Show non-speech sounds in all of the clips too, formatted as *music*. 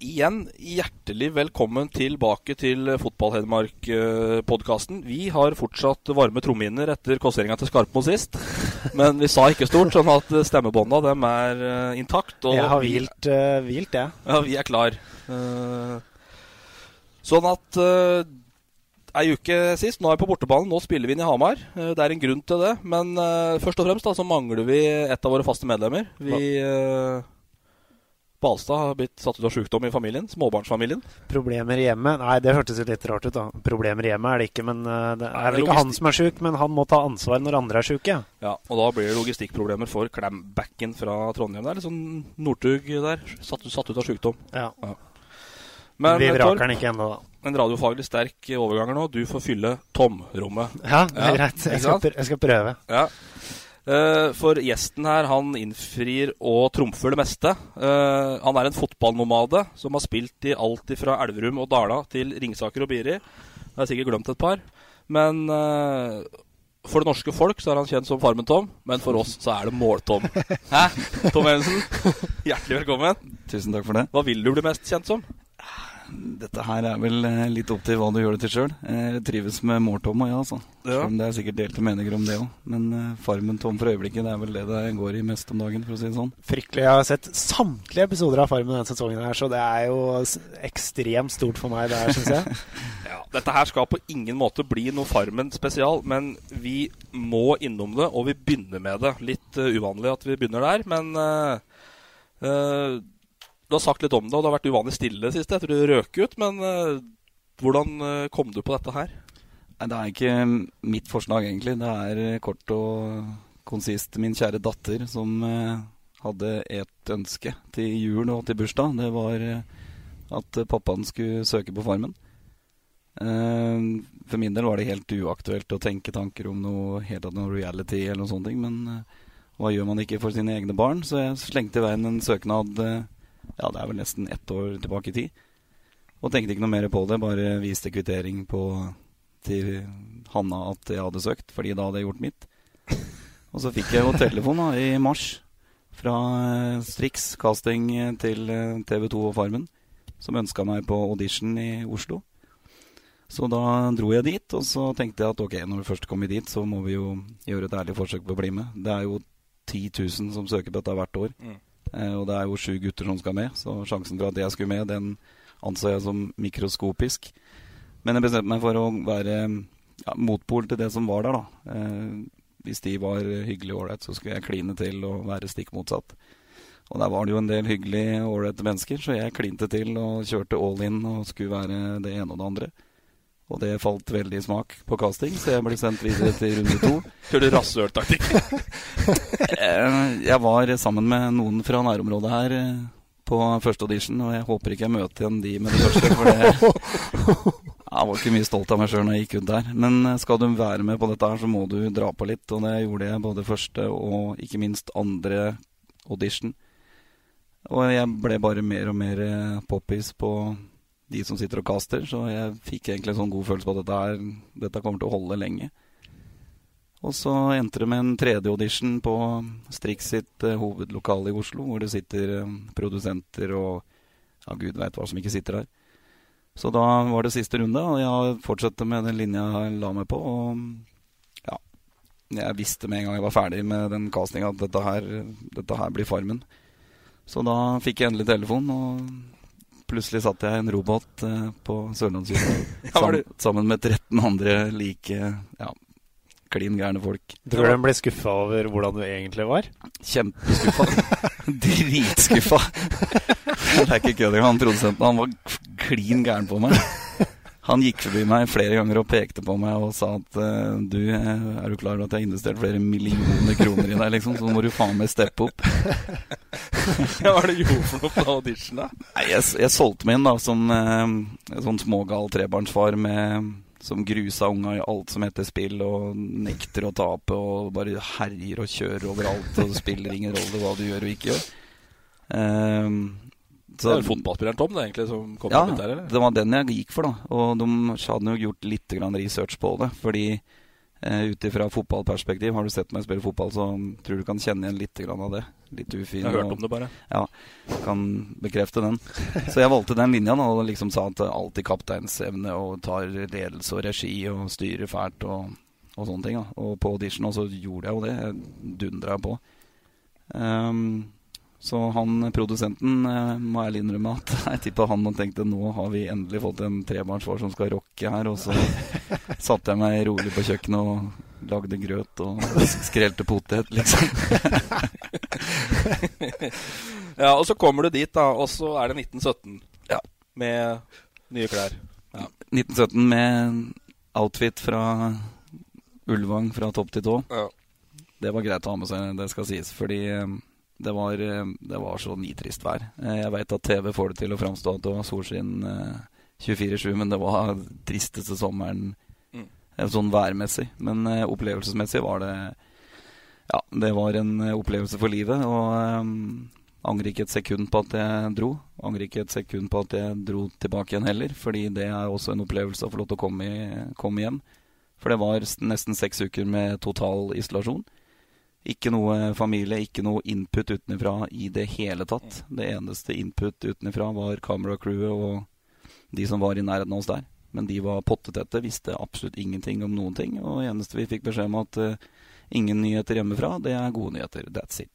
Igjen hjertelig velkommen tilbake til Fotball-Hedmark-podkasten. Vi har fortsatt varme trommehinner etter kåseringa til Skarpmo sist. *laughs* Men vi sa ikke stort, sånn at stemmebånda dem er uh, intakt. Jeg har vi- hvilt, uh, hvilt jeg. Ja, vi er klar. Uh, sånn at uh, Ei uke sist, nå er vi på bortebane, nå spiller vi inn i Hamar. Eh, det er en grunn til det. Men uh, først og fremst da, så mangler vi et av våre faste medlemmer. Vi uh, Balstad har blitt satt ut av sykdom i familien. Småbarnsfamilien. Problemer i hjemmet? Nei, det hørtes litt rart ut, da. Problemer i hjemmet er det ikke, men uh, det Nei, er vel ikke han som er sjuk, men han må ta ansvar når andre er sjuke. Ja, og da blir det logistikkproblemer for klambacken fra Trondheim. Det er litt sånn Northug der. Satt, satt ut av sykdom. Ja. Men Vi eh, vraker den ikke ennå, da. en radiofaglig sterk overganger nå. Du får fylle tomrommet. Ja, det er Ja, greit. Jeg skal prøve. Ja. Eh, for gjesten her, han innfrir og trumfer det meste. Eh, han er en fotballnomade som har spilt i alt fra Elverum og Dala til Ringsaker og Biri. Jeg har sikkert glemt et par. Men eh, for det norske folk så er han kjent som Farmen-Tom, men for oss så er det Mål-Tom. *laughs* Hæ? Tom Evensen, hjertelig velkommen. Tusen takk for det. Hva vil du bli mest kjent som? Dette her er vel eh, litt opp til hva du gjør det til sjøl. Jeg trives med Mårtom ja, altså. Ja. Selv om det er sikkert delte meninger om det òg. Men eh, Farmen Tom for øyeblikket, det er vel det det går i mest om dagen, for å si det sånn. Fryktelig. Jeg har sett samtlige episoder av Farmen denne sesongen, her, så det er jo ekstremt stort for meg, det her, syns jeg. *laughs* Ja, dette her skal på ingen måte bli noe Farmen spesial, men vi må innom det, og vi begynner med det. Litt uh, uvanlig at vi begynner der, men uh, eh, du har sagt litt om det, og det har vært uvanlig stille det siste etter du røk ut, men eh, hvordan eh, kom du på dette her? Det er ikke mm, mitt forslag, egentlig. Det er eh, kort og konsist min kjære datter som hadde et ønske til jul og til bursdag. Det var at pappaen skulle søke på Farmen. For min del var det helt uaktuelt å tenke tanker om noe helt av noe reality eller noe sånt, men hva gjør man ikke for sine egne barn? Så jeg slengte i veien en søknad ja, det er vel nesten ett år tilbake i tid. Og tenkte ikke noe mer på det, bare viste kvittering på til Hanna at jeg hadde søkt, fordi da hadde jeg gjort mitt. *laughs* Og så fikk jeg jo telefon da, i mars fra eh, Strix casting til eh, TV 2 og Farmen, som ønska meg på audition i Oslo. Så da dro jeg dit, og så tenkte jeg at ok, når vi først kommer dit, så må vi jo gjøre et ærlig forsøk på å bli med. Det er jo 10 000 som søker på dette hvert år. Mm. Eh, og det er jo sju gutter som skal med, så sjansen for at jeg skulle med, den anså jeg som mikroskopisk. Men jeg bestemte meg for å være ja, motpol til det som var der, da. Eh, hvis de var hyggelige og ålreite, så skulle jeg kline til og være stikk motsatt. Og der var det jo en del hyggelige, ålreite mennesker, så jeg klinte til og kjørte all in og skulle være det ene og det andre. Og det falt veldig i smak på casting, så jeg ble sendt videre til runde to. *laughs* Kjører du rasshøltaktikk? *laughs* Eh, Jeg var sammen med noen fra nærområdet her eh, på første audition, og jeg håper ikke jeg møter igjen de med det første. For det *laughs* Jeg var ikke mye stolt av meg sjøl når jeg gikk ut der. Men eh, skal du være med på dette her, så må du dra på litt. Og det gjorde jeg både første og ikke minst andre audition. Og jeg ble bare mer og mer poppis på de som sitter og kaster. så jeg fikk egentlig en sånn god følelse på at dette, her, dette kommer til å holde lenge. Og så endte det med en tredje audition på Strix sitt eh, hovedlokale i Oslo, hvor det sitter eh, produsenter og ja, gud veit hva som ikke sitter der. Så da var det siste runde, og jeg fortsatte med den linja jeg la meg på. Og ja, jeg visste med en gang jeg var ferdig med den castinga at dette her, dette her blir Farmen. Så da fikk jeg endelig telefon, og plutselig satt jeg i en robåt eh, på Sørlandskysten *laughs* Ja, sammen, sammen med 13 andre like ja, klin gærne folk. Tror du de ble skuffa over hvordan du egentlig var? Kjempeskuffa. *laughs* Dritskuffa. *laughs* Det er ikke kødd engang. Produsenten han var klin gæren på meg. Han gikk forbi meg flere ganger og pekte på meg og sa at eh, du, eh, er du klar over at jeg har investert flere millioner kroner i deg, liksom, så nå må du faen meg steppe opp. *laughs* Hva er det du gjorde for noe på audition, da? Nei, jeg, jeg solgte meg inn da som eh, sånn smågal trebarnsfar med, som grusa unga i alt som heter spill, og nekter å tape og bare herjer og kjører overalt, og spiller ingen rolle hva du gjør og ikke gjør. Ehm, Det er vel fotballspilleren Tom det egentlig som kom ja, opp der, eller? det var den jeg gikk for, da. Og de hadde jo gjort litt grann research på det. Fordi eh, ut ifra fotballperspektiv, har du sett meg spille fotball, så tror du kan kjenne igjen litt grann av det. Litt ufin. Jeg har hørt og- om det bare. Ja, kan bekrefte den. Så jeg valgte den linja da, og liksom sa at alltid kapteinsevne og tar ledelse og regi og styrer fælt og, og sånne ting. Da. Og på audition så gjorde jeg jo det. Jeg dundra på. Ehm, så han produsenten eh, må ærlig innrømme at *laughs* jeg tippa han og tenkte nå har vi endelig fått en trebarnsfar som skal rocke her. Og så *laughs* satte jeg meg rolig på kjøkkenet og lagde grøt og skrelte potet, liksom. *laughs* Ja, og så kommer du dit, da, og så er det 1917 Ja. med nye klær. Ja. 1917 med outfit fra Ulvang fra topp til tå. Ja. Det var greit å ha med seg, det skal sies. Fordi eh, det var, eh, det var så nitrist vær. Eh, Jeg veit at TV får det til å framstå at det var solskinn eh, 24-7, men det var tristeste sommeren Mm. eh, sånn værmessig. Men eh, opplevelsesmessig var det Ja, det var en eh, opplevelse for livet. Og um, angrer ikke et sekund på at jeg dro. Angrer ikke et sekund på at jeg dro tilbake igjen heller, fordi det er også en opplevelse å få lov til å komme, i, komme hjem. For det var nesten seks uker med total isolasjon. Ikke noe familie, ikke noe input utenfra i det hele tatt. Det eneste input utenfra var kameracrewet og de som var i nærheten av oss der. Men de var pottetette, visste absolutt ingenting om noen ting. Og det eneste vi fikk beskjed om at uh, ingen nyheter hjemmefra, det er gode nyheter. That's it.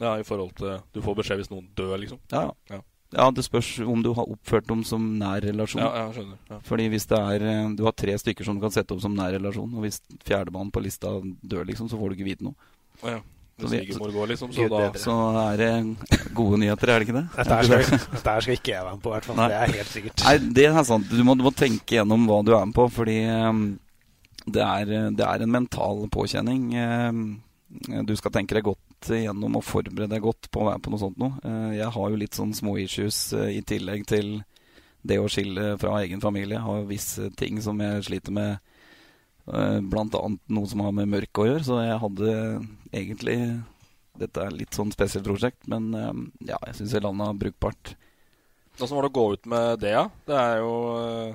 ja, i forhold til Du får beskjed hvis noen dør, liksom. Ja, Ja. ja, det spørs om du har oppført dem som nær relasjon. Ja, jeg skjønner. Ja. Fordi hvis det er eh, Du har tre stykker som du kan sette opp som nær relasjon, og hvis fjerdemann på lista dør, liksom, så får du ikke vite noe. Oh, ja. Så Hvis vi- svigermor går, liksom, så da. Så er det gode nyheter, er det ikke det? Dette her skal, dette her skal ikke jeg være med på, i hvert fall. Nei. Det er helt sikkert. Nei, det er sant. Du må, du må tenke gjennom hva du er med på, fordi eh, det, er, det er en mental påkjenning. Eh, Du skal tenke deg godt gjennom og forberede deg godt på å være på noe sånt noe. Eh, Jeg har jo litt sånn små issues eh, i tillegg til det å skille fra egen familie. Jeg har visse ting som jeg sliter med, eh, blant annet noe som har med mørke å gjøre. Så jeg hadde egentlig Dette er litt sånn spesielt prosjekt, men ja, jeg syns jeg landa brukbart. Åssen var det å gå ut med det, ja? Det er jo uh,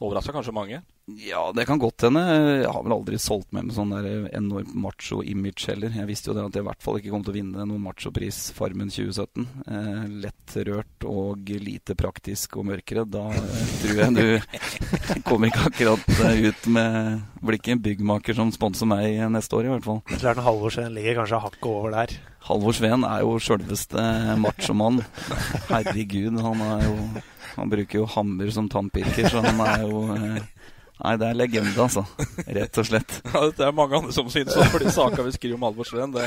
Overraska kanskje mange. Ja, det kan godt hende. Jeg har vel aldri solgt meg med sånn der enormt macho-image heller. Jeg visste jo det at jeg i hvert fall ikke kom til å vinne noen machopris Farmen 2017. Eh, lett rørt og lite praktisk og mørkredd. Da eh, tror jeg du *laughs* kommer ikke akkurat eh, ut med Blir ikke en byggmaker som sponser meg neste år, i hvert fall. Klart Halvor Sveen ligger kanskje hakket over der. Halvor Sveen er jo sjølveste machomann. Herregud, han er jo Han bruker jo hammer som tannpirker, så han er jo eh, Nei, det er legende, altså. Rett og slett. *laughs* Ja, det er mange andre som syns det, for de sakene vi skriver om Halvor Sveen, det,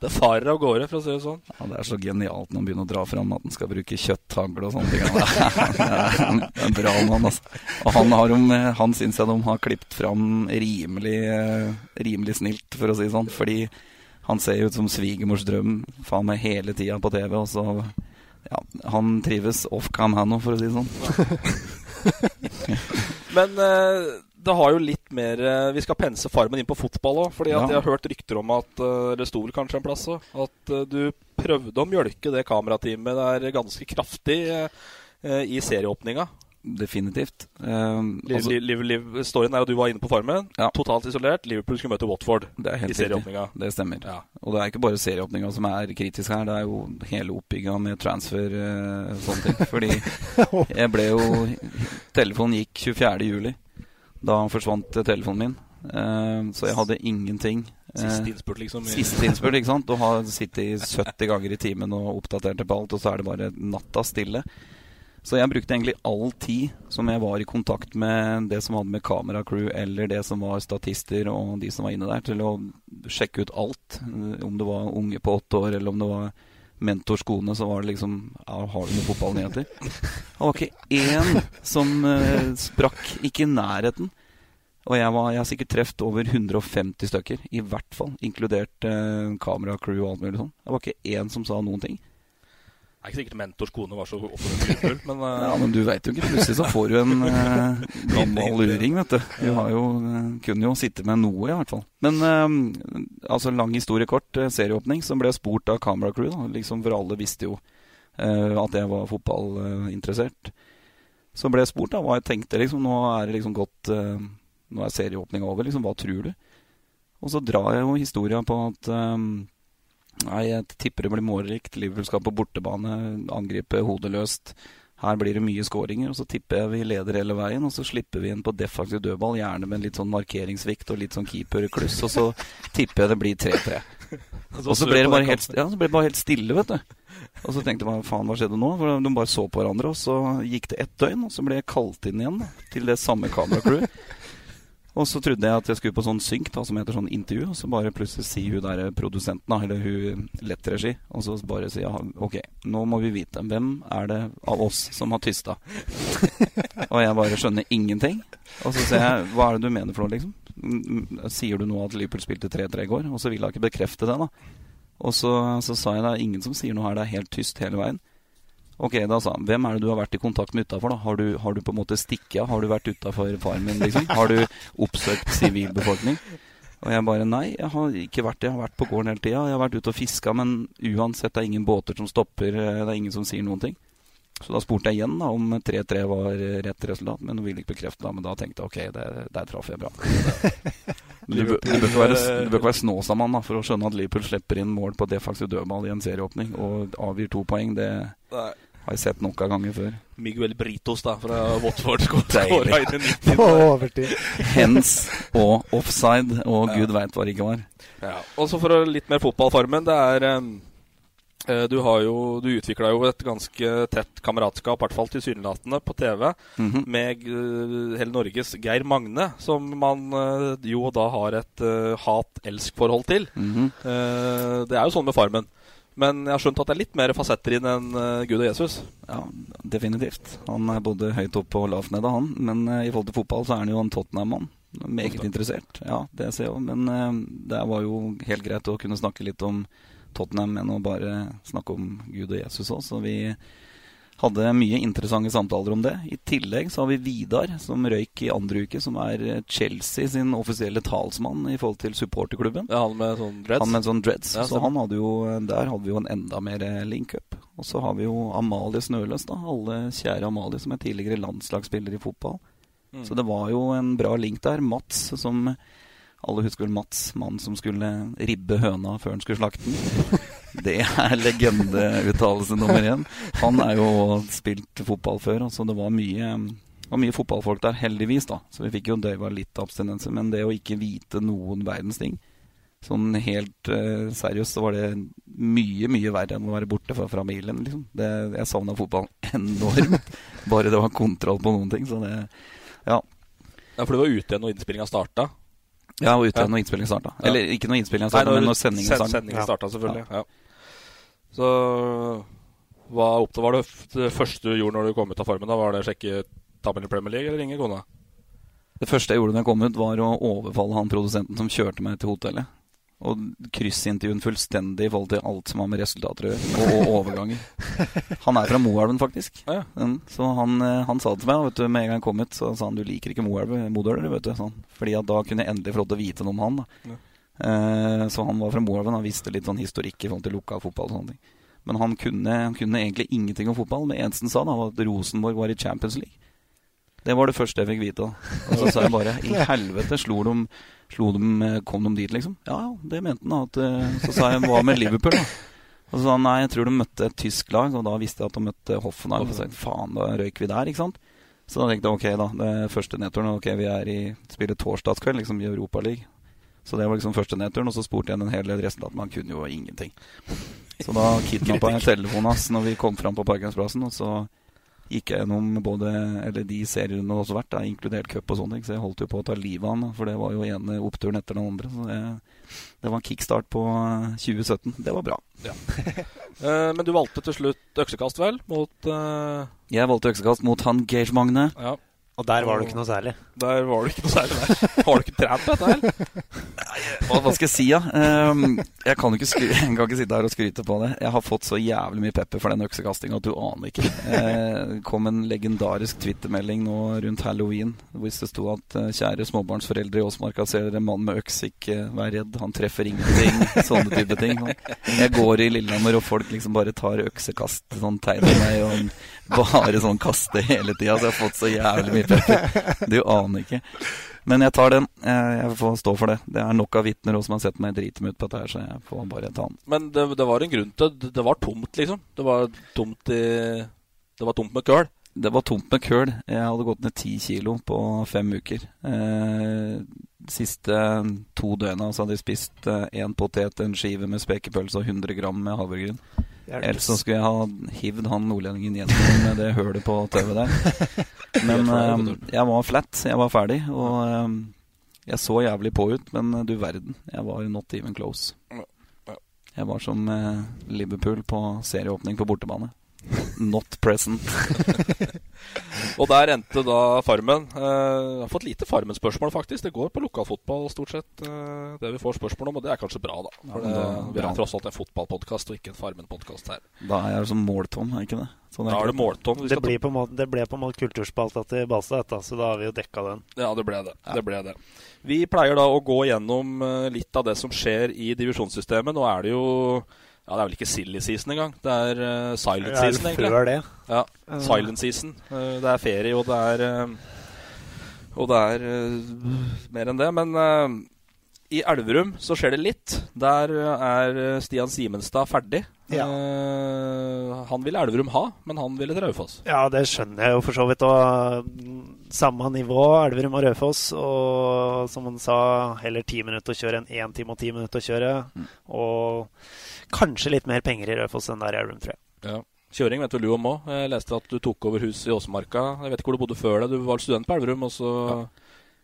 det farer av gårde, for å si det sånn. Ja, Det er så genialt når han begynner å dra fram at han skal bruke kjøtthagle og sånne ting. Det er en- en bra mann, altså. Og han, har om, han syns jeg de har klippet fram rimelig, rimelig snilt, for å si det sånn. Fordi han ser jo ut som svigermors drøm faen meg hele tida på TV, og så ja, Han trives off cam, han òg, for å si det sånn. *laughs* Men eh, det har jo litt mer eh, Vi skal pense Farmen inn på fotball òg. Fordi Ja. jeg har hørt rykter om at eh, det sto vel kanskje en plass at eh, du prøvde å mjølke det kamerateamet der ganske kraftig eh, eh, i serieåpninga. Definitivt. Um, altså, liv, liv, storyen er at du var inne på Farmen, Ja. totalt isolert. Liverpool skulle møte Watford det er i serieåpninga. Det stemmer. Ja. Og det er ikke bare serieåpninga som er kritisk her, det er jo hele oppbygginga med transfer uh, sånne ting. *laughs* Fordi jeg ble jo Telefonen gikk 24. juli. Da forsvant telefonen min. Uh, så jeg hadde ingenting. Eh, Siste innspurt, liksom. Siste innspurt, ikke sant? Du har sittet 70 ganger i timen og oppdatert på alt, og så er det bare natta stille. Så jeg brukte egentlig all tid som jeg var i kontakt med det som hadde med kameracrew, eller det som var statister og de som var inne der, til å sjekke ut alt. Om det var unge på åtte år, eller om det var mentorskoene, så var det liksom ja, Har du noen fotballnyheter? Det var ikke én som uh, sprakk. Ikke i nærheten. Og jeg, var, jeg har sikkert truffet over 150 stykker, i hvert fall. Inkludert eh, kameracrew og alt mulig sånn. Det var ikke én som sa noen ting. Det er ikke sikkert mentors kone var så offentlig. men uh... *laughs* Ja, men du veit jo ikke. Plutselig så får du en uh, gammel luring, vet du. Du har jo, uh, kunne jo sitte med noe, i hvert fall. Men uh, altså, lang historie kort. eh, serieåpning, som ble spurt av kameracrew, da. Liksom, for alle visste jo eh, at jeg var fotballinteressert. så ble jeg spurt da, hva jeg tenkte. liksom, Nå er det liksom eh, Nå er serieåpninga over. liksom, Hva tror du? Og så drar jeg jo historia på at eh, Nei, jeg tipper det blir målrikt. Liverpool skal på bortebane, angripe hodeløst. Her blir det mye skåringer, og så tipper jeg vi leder hele veien. Og så slipper vi inn på defensiv dødball, gjerne med litt sånn markeringssvikt og litt sånn keeperkluss. Og så tipper jeg det blir 3-3. *laughs* Og så ble det bare helt, ja, så ble det bare helt stille, vet du. Og så tenkte jeg faen, hva skjedde nå? For De bare så på hverandre, og så gikk det ett døgn, og så ble jeg kalt inn igjen til det samme kameracrewet. Og så trodde jeg at jeg skulle på sånn synk, da, som heter sånn intervju, og så bare plutselig sier hun der produsenten, da, eller hun lettregi, og så bare sier jeg ok, nå må vi vite, hvem er det av oss som har tysta? *laughs* og jeg bare skjønner ingenting. Og så sier jeg, hva er det du mener for noe, liksom? Mm, Sier du nå at Liverpool spilte 3-3 i går? Og så vil hun ikke bekrefte det, da. Og så, så sa jeg er ingen som sier noe her, det er helt tyst hele veien. Ok, da sa han Hvem er det du har vært i kontakt med utafor? Har du, har du på en måte stikket av? Har du vært utafor farmen, liksom? Har du oppsøkt sivilbefolkning? Og jeg bare nei, jeg har ikke vært det. Jeg har vært på gården hele tida. Jeg har vært ute og fiska, men uansett, det er ingen båter som stopper. eh, Det er ingen som sier noen ting. Så da spurte jeg igjen da om 3-3 var rett resultat, men hun ville ikke bekrefte det. Men da tenkte jeg ok, det, der traff jeg bra. Men *laughs* du, du bør ikke være, du bør ikke være Snåsamann da, for å skjønne at Liverpool slipper inn mål på defensiv dødball i en serieåpning og avgir to poeng. Det har jeg sett nok av ganger før. Miguel Britos da, fra Watford *laughs* skåra inn i 90. På overtid. Hens og offside og gud veit hva det ikke var. Ja. Og så for å litt mer fotballformen. Det er eh, Du har jo Du utvikla jo et ganske tett kameratskap, i hvert fall tilsynelatende, på TV Mhm. med uh, hele Norges Geir Magne, som man uh, jo da har et uh, hat-elsk-forhold til. Mhm. Eh, det er jo sånn med Farmen. Men jeg har skjønt at det er litt mer fasetter inn enn eh, Gud og Jesus. Ja, definitivt. Han er både høyt oppe og lavt nede, han. Men eh, i forhold til fotball så er han jo en Tottenham-mann. Meget interessert. Ja, det ser jeg jo. Men eh, det var jo helt greit å kunne snakke litt om Tottenham enn å bare snakke om Gud og Jesus òg. Så vi hadde mye interessante samtaler om det. I tillegg så har vi Vidar, som røyk i andre uke, som er Chelsea sin offisielle talsmann i forhold til supporterklubben. Ja, han med sånn dreads. Han med sånn dreads. Ja, så han hadde jo, der hadde vi jo en enda mer link-up. Og så har vi jo Amalie Snøløs, da. Alle kjære Amalie, som er tidligere landslagsspiller i fotball. Mm. Så det var jo en bra link der. Mats, som alle husker vel Mats, mannen som skulle ribbe høna før han skulle slakte den. Det er legendeuttalelse nummer én. Han er jo spilt fotball før, så det var mye, var mye fotballfolk der, heldigvis. da Så vi fikk jo døyva litt abstinenser. Men det å ikke vite noen verdens ting Sånn helt uh, seriøst så var det mye, mye verre enn å være borte fra familien. Liksom. Det, jeg savna fotballen *laughs* enormt. Bare det var kontroll på noen ting. Så det Ja. Ja, For du var ute når innspillinga starta? Jeg var ute Ja. når innspillingen starta. Ja. Eller ikke når innspillingen starta, men når sendingen sen- starta. Sendingen starta, selvfølgelig. Ja. Så hva opptatt var det, f- det første du gjorde når du kom ut av formen? da? Var det å sjekke tabellen i Premier League eller ringe kona? Det første jeg gjorde da jeg kom ut, var å overfalle han produsenten som kjørte meg til hotellet. Og kryssintervjuen fullstendig i forhold til alt som har med resultater å gjøre. Og, overganger. *laughs* Han er fra Moelven, faktisk. Ja. ja. Så han, eh, han sa det til meg vet du, med en gang jeg kom ut, så sa han du liker ikke vet du. Sånn. Fordi da kunne jeg endelig få lov til å vite noe om han. Ja. Eh, Så han var fra Moelven, han visste litt sånn historikk i forhold til lokalfotball og sånne ting. Men han kunne, han kunne egentlig ingenting om fotball. Det eneste han sa, da var at Rosenborg var i Champions League. Det var det første jeg fikk vite. da. Og så sa jeg bare I *laughs* helvete, slo de, slo de eh, Kom de dit, liksom? Ja, det mente han. at, eh, Så sa jeg hva med Liverpool, da? Og så sa han nei, jeg tror de møtte et tysk lag, og da visste jeg at de møtte Hoffenheim. Og så faen, da røyk vi der, ikke sant? Så da tenkte jeg ok, da. Det er første nedturen. Ok, vi er i spiller torsdagskveld, liksom i Europaligaen. Så det var liksom første nedturen, og så spurte jeg den hele resten at man kunne jo ingenting. Så da kidnappa jeg telefonen hans når vi kom fram på parkeringsplassen, og så gikk jeg gjennom både Eller de seriene vært, da, inkludert cup og sånne ting. Så jeg holdt jo på å ta livet av han, for det var jo ene oppturen etter den andre. Så det, det var en kickstart på eh, 2017. Det var bra. *laughs* Eh, men du valgte til slutt øksekast, vel? Mot eh, Jeg valgte øksekast mot han Gage Magne. Ja. Og der var du ikke noe særlig. Der var du ikke noe særlig der. Har du ikke trent på dette, her? Hva, hva skal jeg si, da? Ehm, jeg kan ikke, skry jeg kan ikke sitte her og skryte på det. Jeg har fått så jævlig mye pepper for den øksekastinga at du aner ikke. Eh, Det kom en legendarisk twittermelding nå rundt halloween hvis det sto at eh, kjære småbarnsforeldre i Åsmarka ser dere en mann med øks, ikke vær redd, han treffer ingenting. Sånne type ting. Jeg går i Lillehammer, og folk liksom bare tar øksekast, sånn tegner meg, og bare sånn kaster hele tida. Så jeg har fått så jævlig mye pepper. Du aner ikke. Men jeg tar den. Eh, Jeg får stå for det. Det er nok av vitner som har sett meg drite meg ut på dette her, så jeg får bare ta den. Men det, det var en grunn til det. Det var tomt, liksom. Det var tomt i Det var tomt med køl. Det var tomt med køl. Jeg hadde gått ned ti kilo på fem uker. Eh, siste to døgna så hadde jeg spist én potet, en skive med spekepølse og 100 gram med havregryn. Ellers så skulle jeg ha hivd han nordlendingen gjennom med det hølet på tauet der. *laughs* Men eh, jeg var flat. Jeg var ferdig. Og eh, jeg så jævlig på ut, men du verden. Jeg var not even close. Jeg var som eh, Liverpool på serieåpning på bortebane. Not present. *laughs* Og der endte da Farmen. Eh, jeg har fått lite Farmen-spørsmål, faktisk. Det går på lokalfotball stort sett, eh, det vi får spørsmål om. Og det er kanskje bra, da. For Ja, det, da- vi har er tross alt en fotballpodkast og ikke en Farmen-podkast her. Da er jeg som måltom, er ikke det? Sånn Da er det måltom. Det, blir på måte, det ble på en måte kulturspalta til Balstad, så da har vi jo dekka den. Ja, det ble det. det ble det. Vi pleier da å gå gjennom eh, litt av det som skjer i divisjonssystemet. Nå er det jo Ja, det er vel ikke silly season engang. Det er uh, silent Det er season, egentlig. før det. Ja, uh, silent season. Uh, det er ferie, og det er eh, Og det er mer enn det. Men i Elverum så skjer det litt. Der er Stian Simenstad ferdig. Ja. Eh, han ville Elverum ha, men han ville til Raufoss. Ja, det skjønner jeg jo for så vidt. Og mm, samme nivå, Elverum og Raufoss. Og som han sa, heller ti minutter å kjøre enn én time og ti minutter å kjøre. Og kanskje litt mer penger i Raufoss enn der i Elverum, tror jeg. Ja. Kjøring vet vel du om òg. Jeg leste at du tok over huset i Åsmarka. Jeg vet ikke hvor du bodde før det. Du var student på Elverum, og så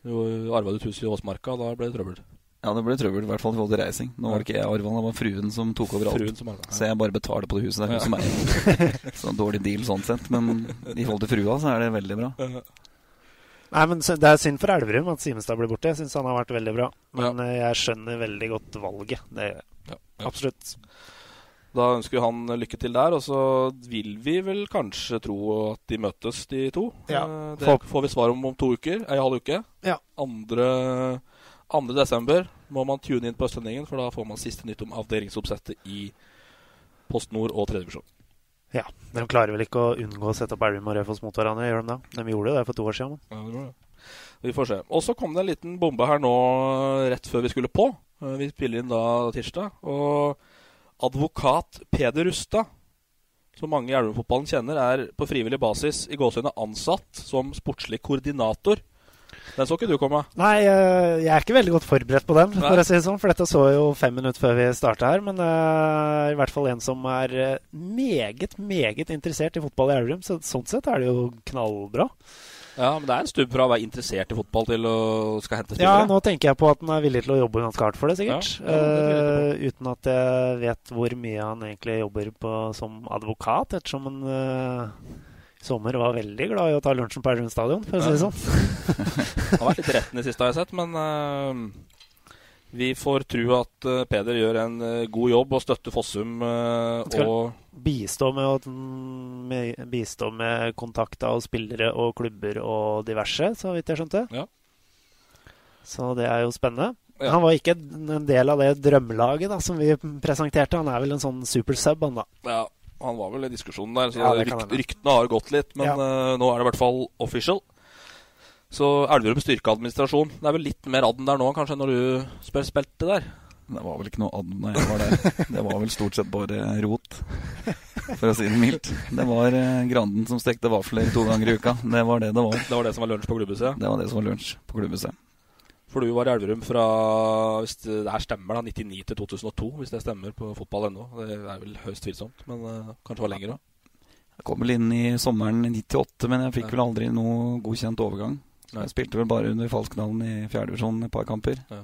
arva du et hus i Åsmarka. Da ble det trøbbel. Ja, det ble trøbbel, i hvert fall i forhold til reising. Nå var det ikke jeg arva, det var fruen som tok over alt. Fruen som arvet, ja. Så jeg bare betaler på det huset Det er hun som eier. *laughs* Så dårlig deal sånn sett. Men i forhold til frua, så er det veldig bra. Nei, men Det er synd for Elverum at Simenstad blir borte. Jeg syns han har vært veldig bra. Men ja. jeg skjønner veldig godt valget. Det gjør jeg. Absolutt. Da ønsker vi han lykke til der, og så vil vi vel kanskje tro at de møtes, de to. Ja. Eh, Det får vi svar om om to uker. Ei halv uke. Ja. Andre, 2. desember må man tune inn på Østlendingen, for da får man siste nytt om avdelingsoppsettet i Post Nord og tredjevisjon. Ja, De klarer vel ikke å unngå å sette opp Elverum og Raufoss mot hverandre, gjør de det? De gjorde det for to år siden. Ja, det var det. Vi får se. Og så kom det en liten bombe her nå rett før vi skulle på. Eh, Vi spiller inn da tirsdag. Og advokat Peder Rustad, som mange i Elverum-fotballen kjenner, er på frivillig basis i gåseøyne ansatt som sportslig koordinator. Den så ikke du komme. Nei, eh, jeg er ikke veldig godt forberedt på den, Nei. for å si det sånn. For dette så jeg jo fem minutter før vi starta her. Men det er i hvert fall en som er eh, meget, meget interessert i fotball i Elverum. Så sånn sett er det jo knallbra. Ja, men det er en stubb fra å være interessert i fotball til å skal hente Ja, nå tenker jeg på at han er villig til å jobbe ganske hardt for det, sikkert. Ja, ja, det uh, uten at jeg vet hvor mye han egentlig jobber på som advokat, ettersom han uh, i sommer var veldig glad i å ta lunsjen på Elverum stadion, for å si det sånn. *laughs* han har vært litt retten i siste, har jeg sett, men eh, vi får tro at uh, Peder gjør en uh, god jobb og støtter Fossum Uh, skal og bistå med, med, bistå med kontakt og spillere og klubber og diverse, så vidt jeg skjønte. Ja. Så det er jo spennende. Ja. Han var ikke en del av det drømmelaget da, som vi presenterte. Han er vel en sånn super sub, han da. Ja, han var vel i diskusjonen der, så Ja, rykt, ryktene har gått litt. Men Ja. nå er det i hvert fall official. Så Elverum styrkeadministrasjon. Det er vel litt mer adden der nå kanskje når du spil spilte der? Det var vel ikke noe adden da jeg var der. Det var vel stort sett bare rot, for å si det mildt. Det var eh, Granden som stekte vafler to ganger i uka. Det var det det var. Det var det som var lunsj på klubbhuset? Det var det som var lunsj på klubbhuset. For du var i Elverum fra hvis det her stemmer da, 99 til 2002, hvis det stemmer på fotball ennå. Det er vel høyst tvilsomt, men uh, kanskje var lenger òg. Jeg kom vel inn i sommeren 98, men jeg fikk vel aldri noe godkjent overgang. Så jeg spilte vel bare under falskt navn i fjerdedivisjon et par kamper. Ja.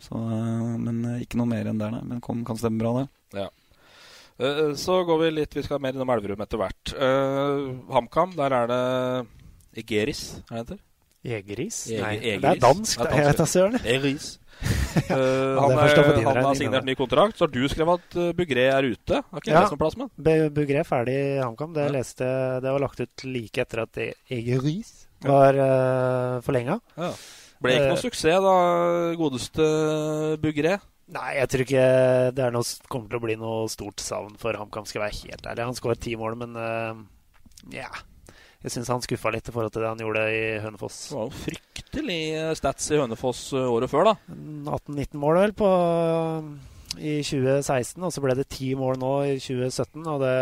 Så, uh, men uh, ikke noe mer enn der, nei. Men kom, kan stemme bra, det. Ja. Uh, så går vi litt Vi skal mer innom Elverum etter hvert. HamKam, der er det Egeris, er det det heter? Egeris? Nei, Egeris. det er dansk. Det er dansk. Jeg vet søren. Egeris. *laughs* Eh, Ja, han, er, han har signert da. ny kontrakt. Så har du skrevet at uh, Bugré er ute. Har ikke jeg Ja. lest plass med Bugré er ferdig i HamKam. Det, leste, det var lagt ut like etter at Egeris var uh, forlenga. Ja. Ble ikke noe suksess da, godeste Bugré. Nei, jeg tror ikke det er noe, kommer til å bli noe stort savn for HamKam, skal være helt ærlig. Han skåret ti mål, men uh, ja Jeg syns han skuffa litt i forhold til det han gjorde i Hønefoss. Det var jo fryktelig eh, stats i Hønefoss eh, året før, da. 18-19 mål vel på, i 2016, og så ble det ti mål nå i 2017. Og det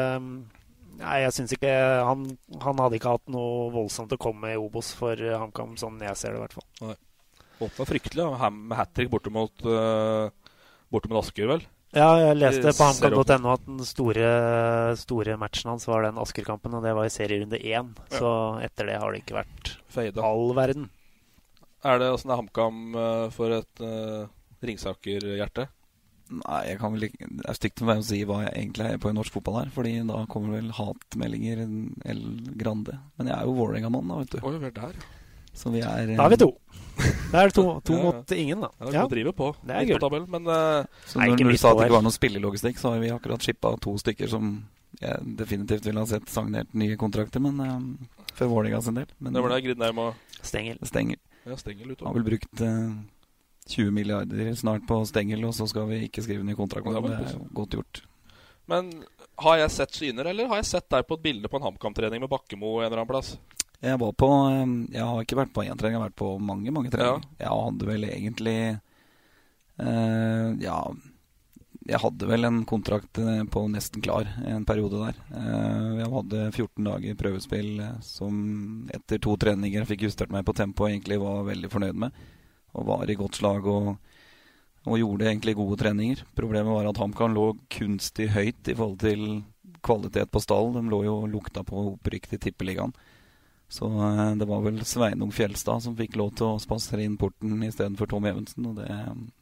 Nei, jeg syns ikke han, han hadde ikke hatt noe voldsomt å komme med i Obos for HamKam, sånn jeg ser det i hvert fall. Nei. Åpna fryktelig med hat trick borte mot uh, Asker, vel? Ja, jeg leste på hamkam.no at den store, store matchen hans var den Asker-kampen, og det var i serierunde én. Så etter det har det ikke vært Feida. all verden. Er det åssen er HamKam eh, for et uh, Ringsaker-hjerte? Nei, jeg kan vel ikke Det er stygt for meg å si hva jeg egentlig er på i norsk fotball her, Fordi da kommer vel hatmeldinger El Grande. Men jeg er jo Vålerenga-mann, da, vet du. Oi, vi er der. Så vi er Da er vi to. Da er det to, to Ja, ja. mot ingen, da. Ja, ja. driver på. Det er gøy. men uh, Så når, når du sa at det ikke var noe spillelogistikk, så har vi akkurat shippa to stykker som jeg definitivt ville ha sett signert nye kontrakter, men eh, for Vålerenga sin del. Men det var det Grindheim og Stengel. Stengel. Ja, Stengel utover. Har vel brukt eh, 20 milliarder snart på Stengel, og så skal vi ikke skrive ny kontrakt med Ja, Det er godt gjort. Men har jeg sett syner, eller har jeg sett deg på et bilde på en HamKam-trening med Bakkemo en eller annen plass? Jeg var på Jeg har ikke vært på én trening, jeg har vært på mange, mange treninger. Jeg hadde vel egentlig eh, Ja Jeg hadde vel en kontrakt eh, på nesten klar en periode der. Eh, jeg hadde 14 dager prøvespill eh, som etter to treninger fikk justert meg på tempo og egentlig var veldig fornøyd med. Og var i godt slag og, og gjorde egentlig gode treninger. Problemet var at HamKam lå kunstig høyt i forhold til kvalitet på stall. De lå jo og lukta på opprykk til Tippeligaen. Så eh, det var vel Sveinung Fjelstad som fikk lov til å spasere inn porten istedenfor Tom Evensen. Og det,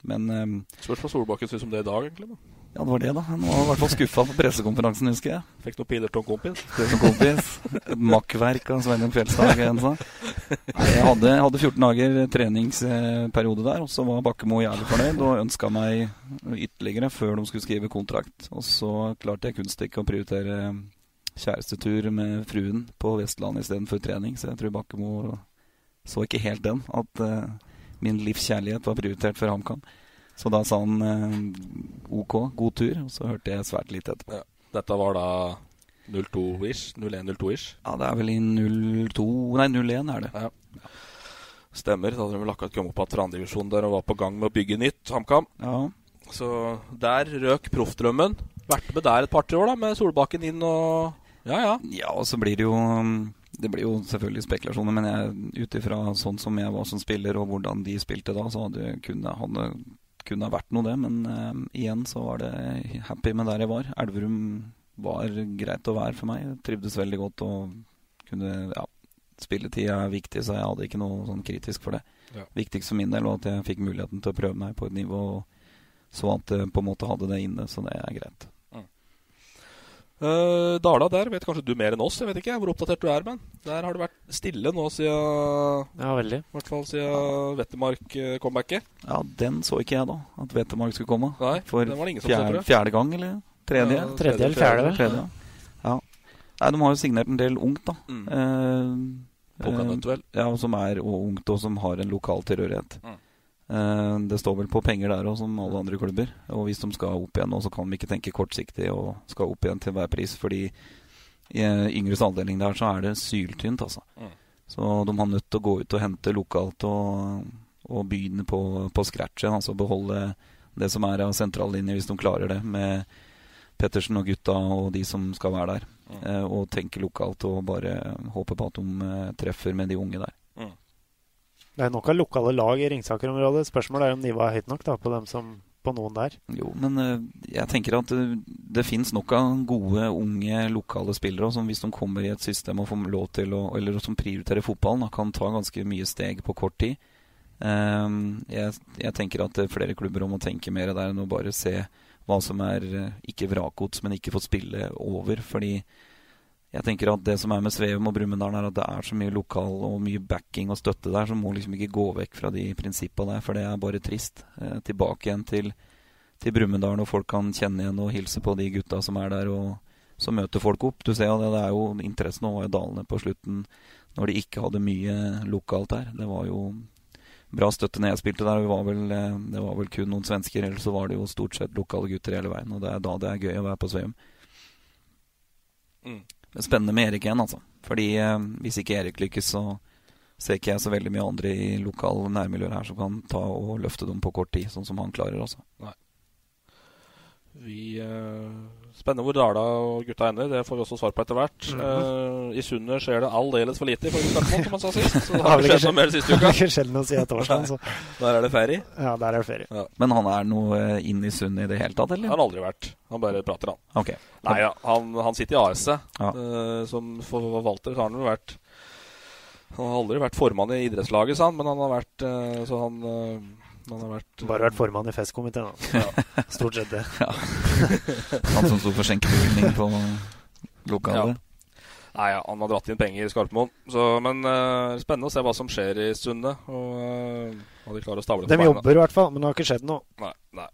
men eh, Spørs hva Solbakken syns om det i dag, egentlig. da ja, det var det, da. Han var i hvert fall skuffa på pressekonferansen, husker jeg. Fikk noen til en kompis. Kompis. Makkverk av Sveinung Fjeldstad. Jeg hadde, hadde 14 dager treningsperiode der, og så var Bakkemo jævlig fornøyd og ønska meg ytterligere før de skulle skrive kontrakt. Og så klarte jeg kunststykket å prioritere kjærestetur med fruen på Vestlandet istedenfor trening, så jeg tror Bakkemo så ikke helt den, at uh, min livs kjærlighet var prioritert for HamKam. Så da sa han eh, OK, god tur, og så hørte jeg svært lite etterpå. Ja. Dette var da 02-ish? 01-02-ish? Ja, det er vel i 02 Nei, 01 er det. Ja. Stemmer. Da hadde de vel akkurat kommet opp fra andredivisjon der og var på gang med å bygge nytt HamKam. Ja. Så der røk proffdrømmen. Vært med der et par-tre år, da, med Solbakken inn og Ja, ja. Ja, og så blir det jo Det blir jo selvfølgelig spekulasjoner, men ut ifra sånn som jeg var som spiller, og hvordan de spilte da, så hadde kunne, hadde, kunne ha vært noe, det. Men uh, igjen så var det happy med der jeg var. Elverum var greit å være for meg. Jeg trivdes veldig godt og kunne Ja, spilletid er viktig, så jeg hadde ikke noe sånn kritisk for det. Ja. Viktigst for min del var at jeg fikk muligheten til å prøve meg på et nivå, så at jeg på en måte hadde det inne, så det er greit. Uh, Dala der vet kanskje du mer enn oss. Jeg vet ikke hvor oppdatert du er, men der har det vært stille nå siden Ja, veldig. I hvert fall siden Vettemark-comebacket. Ja, den så ikke jeg, da. At Vetemark skulle komme. Nei, For den var det ingen som fjerde, så, fjerde gang, eller tredje? Ja, tredje eller fjerde, vel? Tredje, ja. ja. Nei, de har jo signert en del ungt, da. Mm. Uh, Polkanøtt, vel? Ja, som er og ungt, og som har en lokal tilhørighet. Mm. Eh, det står vel på penger der òg, som alle andre klubber. Og hvis de skal opp igjen nå, så kan de ikke tenke kortsiktig og skal opp igjen til hver pris. Fordi i eh, yngres avdeling der så er det syltynt, altså. Mm. Så de har nødt til å gå ut og hente lokalt og, og begynne på, på scratch igjen. Altså beholde det som er av sentrallinje, hvis de klarer det, med Pettersen og gutta og de som skal være der. Mm. Eh, og tenke lokalt og bare håpe på at de treffer med de unge der. Det er nok av lokale lag i Ringsaker-området. Spørsmålet er om nivået er høyt nok da, på dem som på noen der. Jo, men eh, jeg tenker at det, det fins nok av gode, unge, lokale spillere som hvis de kommer i et system og får lov til å Eller som prioriterer fotballen, kan ta ganske mye steg på kort tid. Ehm, jeg, jeg tenker at det er flere klubber må tenke mer der enn å bare se hva som er eh, ikke vrakgods, men ikke fått spille over. Fordi jeg tenker at det som er med Sveum og Brumunddal, er at det er så mye lokal og mye backing og støtte der, så må liksom ikke gå vekk fra de prinsippene der, for det er bare trist. Eh, tilbake igjen til, til Brumunddal, og folk kan kjenne igjen og hilse på de gutta som er der, og så møter folk opp. Du ser jo det, det er jo interessen var jo dalende på slutten når de ikke hadde mye lokalt der. Det var jo bra støtte når jeg spilte der. Det var, vel, eh, det var vel kun noen svensker, ellers så var det jo stort sett lokale gutter hele veien. Og det er da det er gøy å være på Sveum. Mm. Men spennende med Erik igjen, altså. Fordi eh, hvis ikke Erik lykkes, så ser ikke jeg så veldig mye andre i lokale nærmiljøer her som kan ta og løfte dem på kort tid, sånn som han klarer, altså. Nei. Vi eh, Spennende hvor Dala og gutta ender. Det får vi også svar på etter hvert. Mm -hmm. uh, I Sundet skjer det aldeles for lite, ifølge Skarpmoen, som han sa sist. Så *laughs* det Har ikke ikke skjedd noe mer siste uka. *laughs* ikke skjedd noe siden torsdag. så. *laughs* Der er det ferie. Ja, der er det ferie. Men han er noe eh, inn i Sund i det hele tatt, eller? Han har aldri vært. Han bare prater, han. Ok. Nei, ja, han, han sitter i AS. Ja. uh, som forvalter har han jo vært Han har aldri vært formann i idrettslaget, sa han, men han har vært uh, Så han, eh, han har vært Bare vært formann i festkomiteen, da. *laughs* Stort sett det. Ja. *laughs* Han som sto for skjenkebevilgning på lokalet. Nei, ja, han har dratt inn penger i Skarpmoen. Så, Men uh, spennende å se hva som skjer i Sundet. Og uh, hva de klarer å stable på De jobber i hvert fall, men det har ikke skjedd noe. Nei, nei.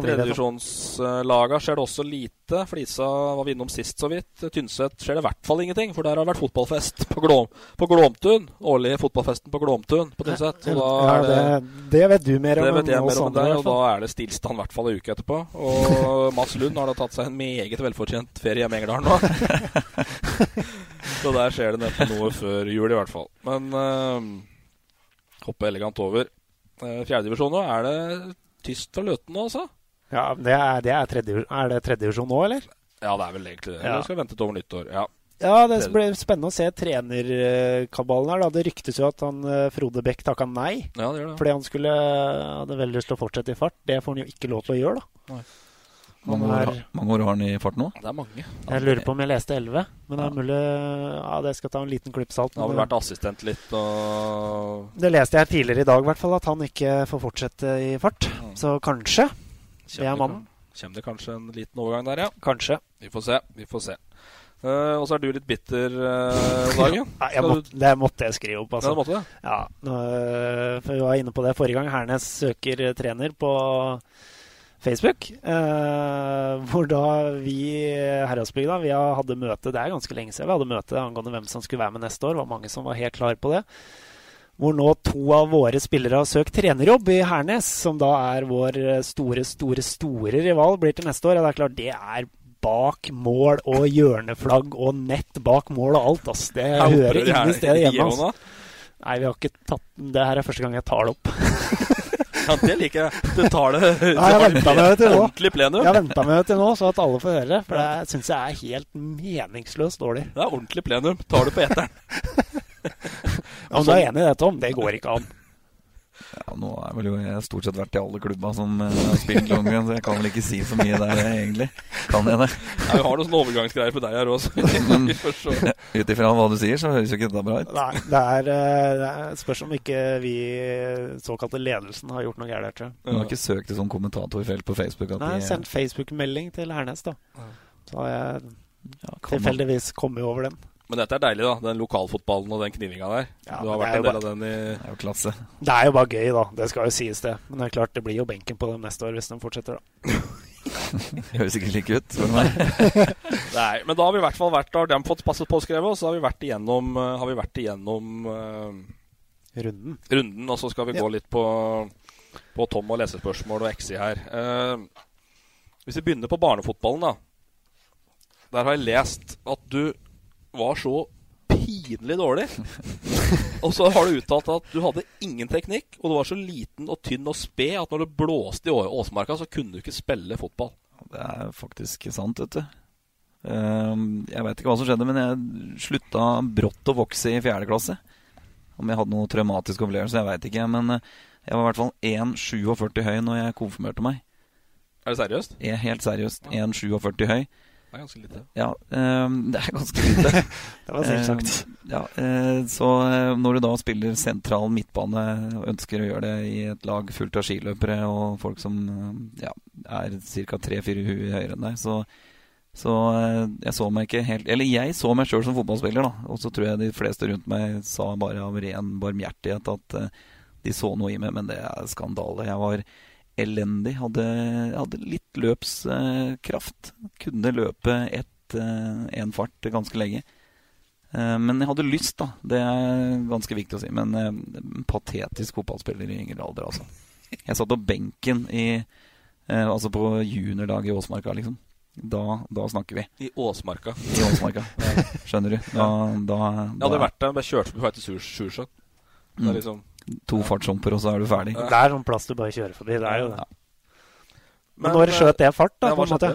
Tredjedivisjonslaga skjer det også lite. Flisa var vi innom sist så vidt. Tynset skjer det i hvert fall ingenting, for der har det vært fotballfest på, Glom, på Glåmtun. Årlig fotballfesten på Glåmtun på Tynset. Det, det vet du mer om enn oss andre, og da er det stillstand i hvert fall en uke etterpå. Og Mads Lund har da tatt seg en meget velfortjent ferie hjemme i Engerdalen nå. *laughs* så der skjer det neppe noe før jul, i hvert fall. Men uh, hoppe elegant over. Uh, Fjerdedivisjon nå, er det tyst fra Løten nå, altså? Ja, det er, det er, tredje, er det tredjedivisjon nå, eller? Ja, det er vel egentlig det. Ja. Eller skal vi vente til over nyttår? Ja. Ja, det blir spennende å se trenerkabalen her. da. Det ryktes jo at han eh, Frode Bech takka nei. Ja, det gjør det. Fordi han skulle hadde veldig lyst til å fortsette i fart. Det får han jo ikke lov til å gjøre, da. Nei. Mange år, er- mange år har han i fart nå? Det er mange. Jeg lurer på om jeg leste 11, men det er mulig Ja, det skal ta en liten klype salt. Han har vel vært assistent litt og Det leste jeg tidligere i dag, i hvert fall, at han ikke får fortsette i fart. Så kanskje. Det er mannen. Kommer det kanskje en liten overgang der, ja? Kanskje. Vi får se. Vi får se. Uh, og så er du litt bitter uh, om dagen. *laughs* ja, jeg måtte, det måtte jeg skrive opp, altså. Ja, måtte det? Ja, øh, for vi var inne på det forrige gang. Hernes søker trener på Facebook. Uh, hvor da vi Heradsbygda vi hadde møte Det er ganske lenge siden vi hadde møte angående hvem som skulle være med neste år. Det var mange som var helt klar på det. Hvor nå to av våre spillere har søkt trenerjobb i Hernes, som da er vår eh, store, store, store rival, blir til neste år. Og det er klart, det er bak mål og hjørneflagg og nett bak mål og alt. Ass. Det jeg hører det ingen steder hjemme. Ass. Nei, vi har ikke tatt Det her er første gang jeg tar det opp. *laughs* Ja, det liker jeg. Du tar det Nei, jeg det venta med det til nå. Jeg venta med det til nå, så at alle får høre. For det syns jeg er helt meningsløst dårlig. Det er ordentlig plenum. Tar du på eteren. *laughs* Om du er enig i det, Tom? Det går ikke an. Ja, nå er vel jo jeg stort sett vært i alle klubba som eh, har spilt langrenn, så jeg kan vel ikke si så mye der, eh, egentlig. Kan jeg det? Ja, vi har noen sånne overgangsgreier på deg her *laughs* se. ut ifra hva du sier, så høres jo ikke dette bra ut. Nei, det er, eh, det er spørs om ikke vi såkalte ledelsen har gjort noe gærent. tror jeg. Du har ikke søkt et sånt kommentatorfelt på Facebook? At Nei, jeg sendt Facebook-melding til Hernes, da. Så har jeg ja, tilfeldigvis kommet over den. Men dette er deilig, da. Den lokalfotballen og den knivinga der. Ja, du har vært en del del av den i Det er jo klasse. Det er jo bare gøy, da. Det skal jo sies, det. Men det er klart, det blir jo benken på dem neste år hvis de fortsetter, da. *laughs* Det høres ikke slik ut, spør du meg. *laughs* Nei, men da har vi i hvert fall vært har de fått passet påskrevet, og så har vi vært igjennom, eh, har vi vært igjennom uh, Runden. runden. Og så skal vi Ja. gå litt på, på Tom og lesespørsmål og XI her. Uh, hvis vi begynner på barnefotballen, da. Der har jeg lest at du var så pinlig dårlig *laughs* og så har du uttalt at du hadde ingen teknikk, og du var så liten og tynn og sped at når det blåste i Åsmarka, så kunne du ikke spille fotball. Det er faktisk sant, vet du. Ehm, jeg veit ikke hva som skjedde, men jeg slutta brått å vokse i fjerde klasse. Om jeg hadde noe traumatisk opplevelse, jeg veit ikke. Men eh, jeg var i hvert fall 1,47 høy når jeg konfirmerte meg. Er det seriøst? Jeg er helt seriøst. 1,47 høy. Det er ganske lite. Ja, um, det er ganske lite. *laughs* det var selvsagt. Um, ja, uh, så uh, når du da spiller sentral midtbane og ønsker å gjøre det i et lag fullt av skiløpere og folk som uh, ja, er ca. tre-fire huer høyere enn deg, så, så jeg så meg ikke helt Eller jeg så meg sjøl som fotballspiller, da. Og så tror jeg de fleste rundt meg sa bare av ren barmhjertighet at de så noe i meg, men det er skandale. Jeg var elendig. Hadde, hadde litt løpskraft. Kunne løpe ett eh, fart ganske lenge. Eh, men jeg hadde lyst, da. Det er ganske viktig å si. Men eh, patetisk fotballspiller i yngre alder, altså. Jeg satt på benken i Altså på juniorlaget i Åsmarka, liksom. Da, da, snakker vi. I Åsmarka. I Åsmarka, *laughs* Skjønner du. Da, da, jeg hadde vært der, bare kjørte på vei til Sjusjøen. Det er liksom to fartshumper, og så er du ferdig. Det er sånn plass du bare kjører forbi. Det er jo det. Men, Men når skjøt det fart, da? på en måte?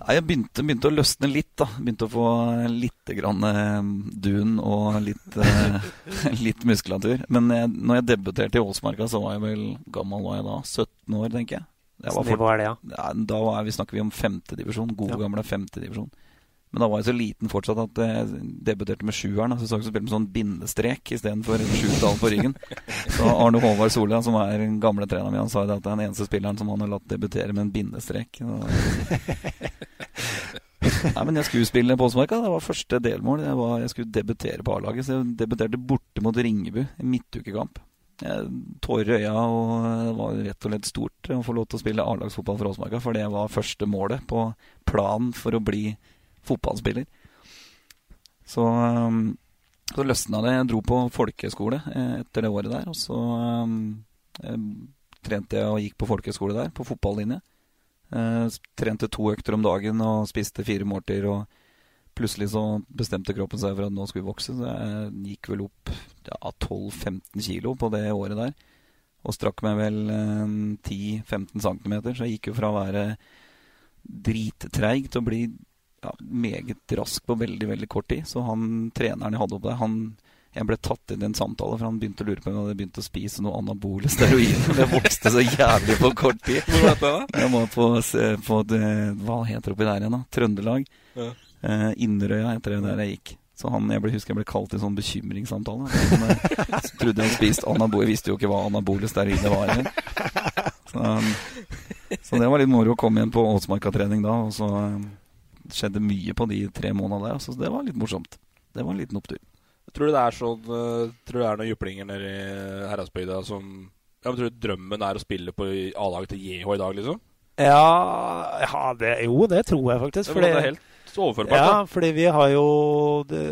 Nei, jeg begynte, begynte, å løsne litt. da Begynte å få litt grann eh, dun og litt, eh, *laughs* litt muskulatur. Men jeg, når jeg debuterte i Åsmarka, så var jeg vel gammel var jeg da? 17 år, tenker jeg. jeg var for, er det, ja? ja da var jeg, vi snakker vi om femtedivisjon. God, ja. gamle femtedivisjon. Men da var jeg så liten fortsatt at jeg debuterte med sjueren. Så jeg spilte med sånn bindestrek istedenfor sjutall på ryggen. Så Arne Håvard Solli, som er den gamle treneren min, han sa at det er den eneste spilleren som han har latt debutere med en bindestrek. Nei, men jeg skulle spille på Åsmarka. Det var første delmål. Jeg, var, jeg skulle debutere på A-laget. Så jeg debuterte borte mot Ringebu i midtukekamp. Tårer i øya, og det var rett og slett stort å få lov til å spille A-lagsfotball for Åsmarka. For det var første målet på planen for å bli fotballspiller. Så, um, så løsna det. Jeg dro på folkehøyskole eh, etter det året der. Og så um, trente jeg og gikk på folkehøyskole der, på fotballinje. Uh, trente to økter om dagen og spiste fire måltider. Og plutselig så bestemte kroppen seg for at nå skulle vi vokse. Så jeg gikk vel opp ja, 12-15 kilo på det året der. Og strakk meg vel uh, 10-15 cm. Så jeg gikk jo fra å være drittreig til å bli ja, meget rask på veldig veldig kort tid. Så han treneren jeg hadde oppe der, han, jeg ble tatt inn i en samtale, for han begynte å lure på om jeg hadde begynt å spise noe anabole steroider. *laughs* Det vokste så jævlig på kort tid. Hvor var det da? Jeg må på, på det, Hva heter det oppi der igjen, da? Trøndelag. Ja. Eh, Inderøya heter det der jeg gikk. Så han, jeg ble, husker jeg ble kalt i sånn bekymringssamtale. Han, så trodde han spiste anabole. Jeg visste jo ikke hva anabole steroider var. Så, så, det var litt moro å komme igjen på Åsmarka-trening da. Og så skjedde mye på de tre månedene der. Så det var litt morsomt. Det var en liten opptur. Tror du det er sånn uh, Tror du det er noen jyplinger nede i Heradsbygda som ja, men Tror du drømmen er å spille på A-laget til JH i dag, liksom? Ja, ja det, jo, det tror jeg faktisk. Fordi, det er helt overførbart. Ja, da. fordi vi har jo det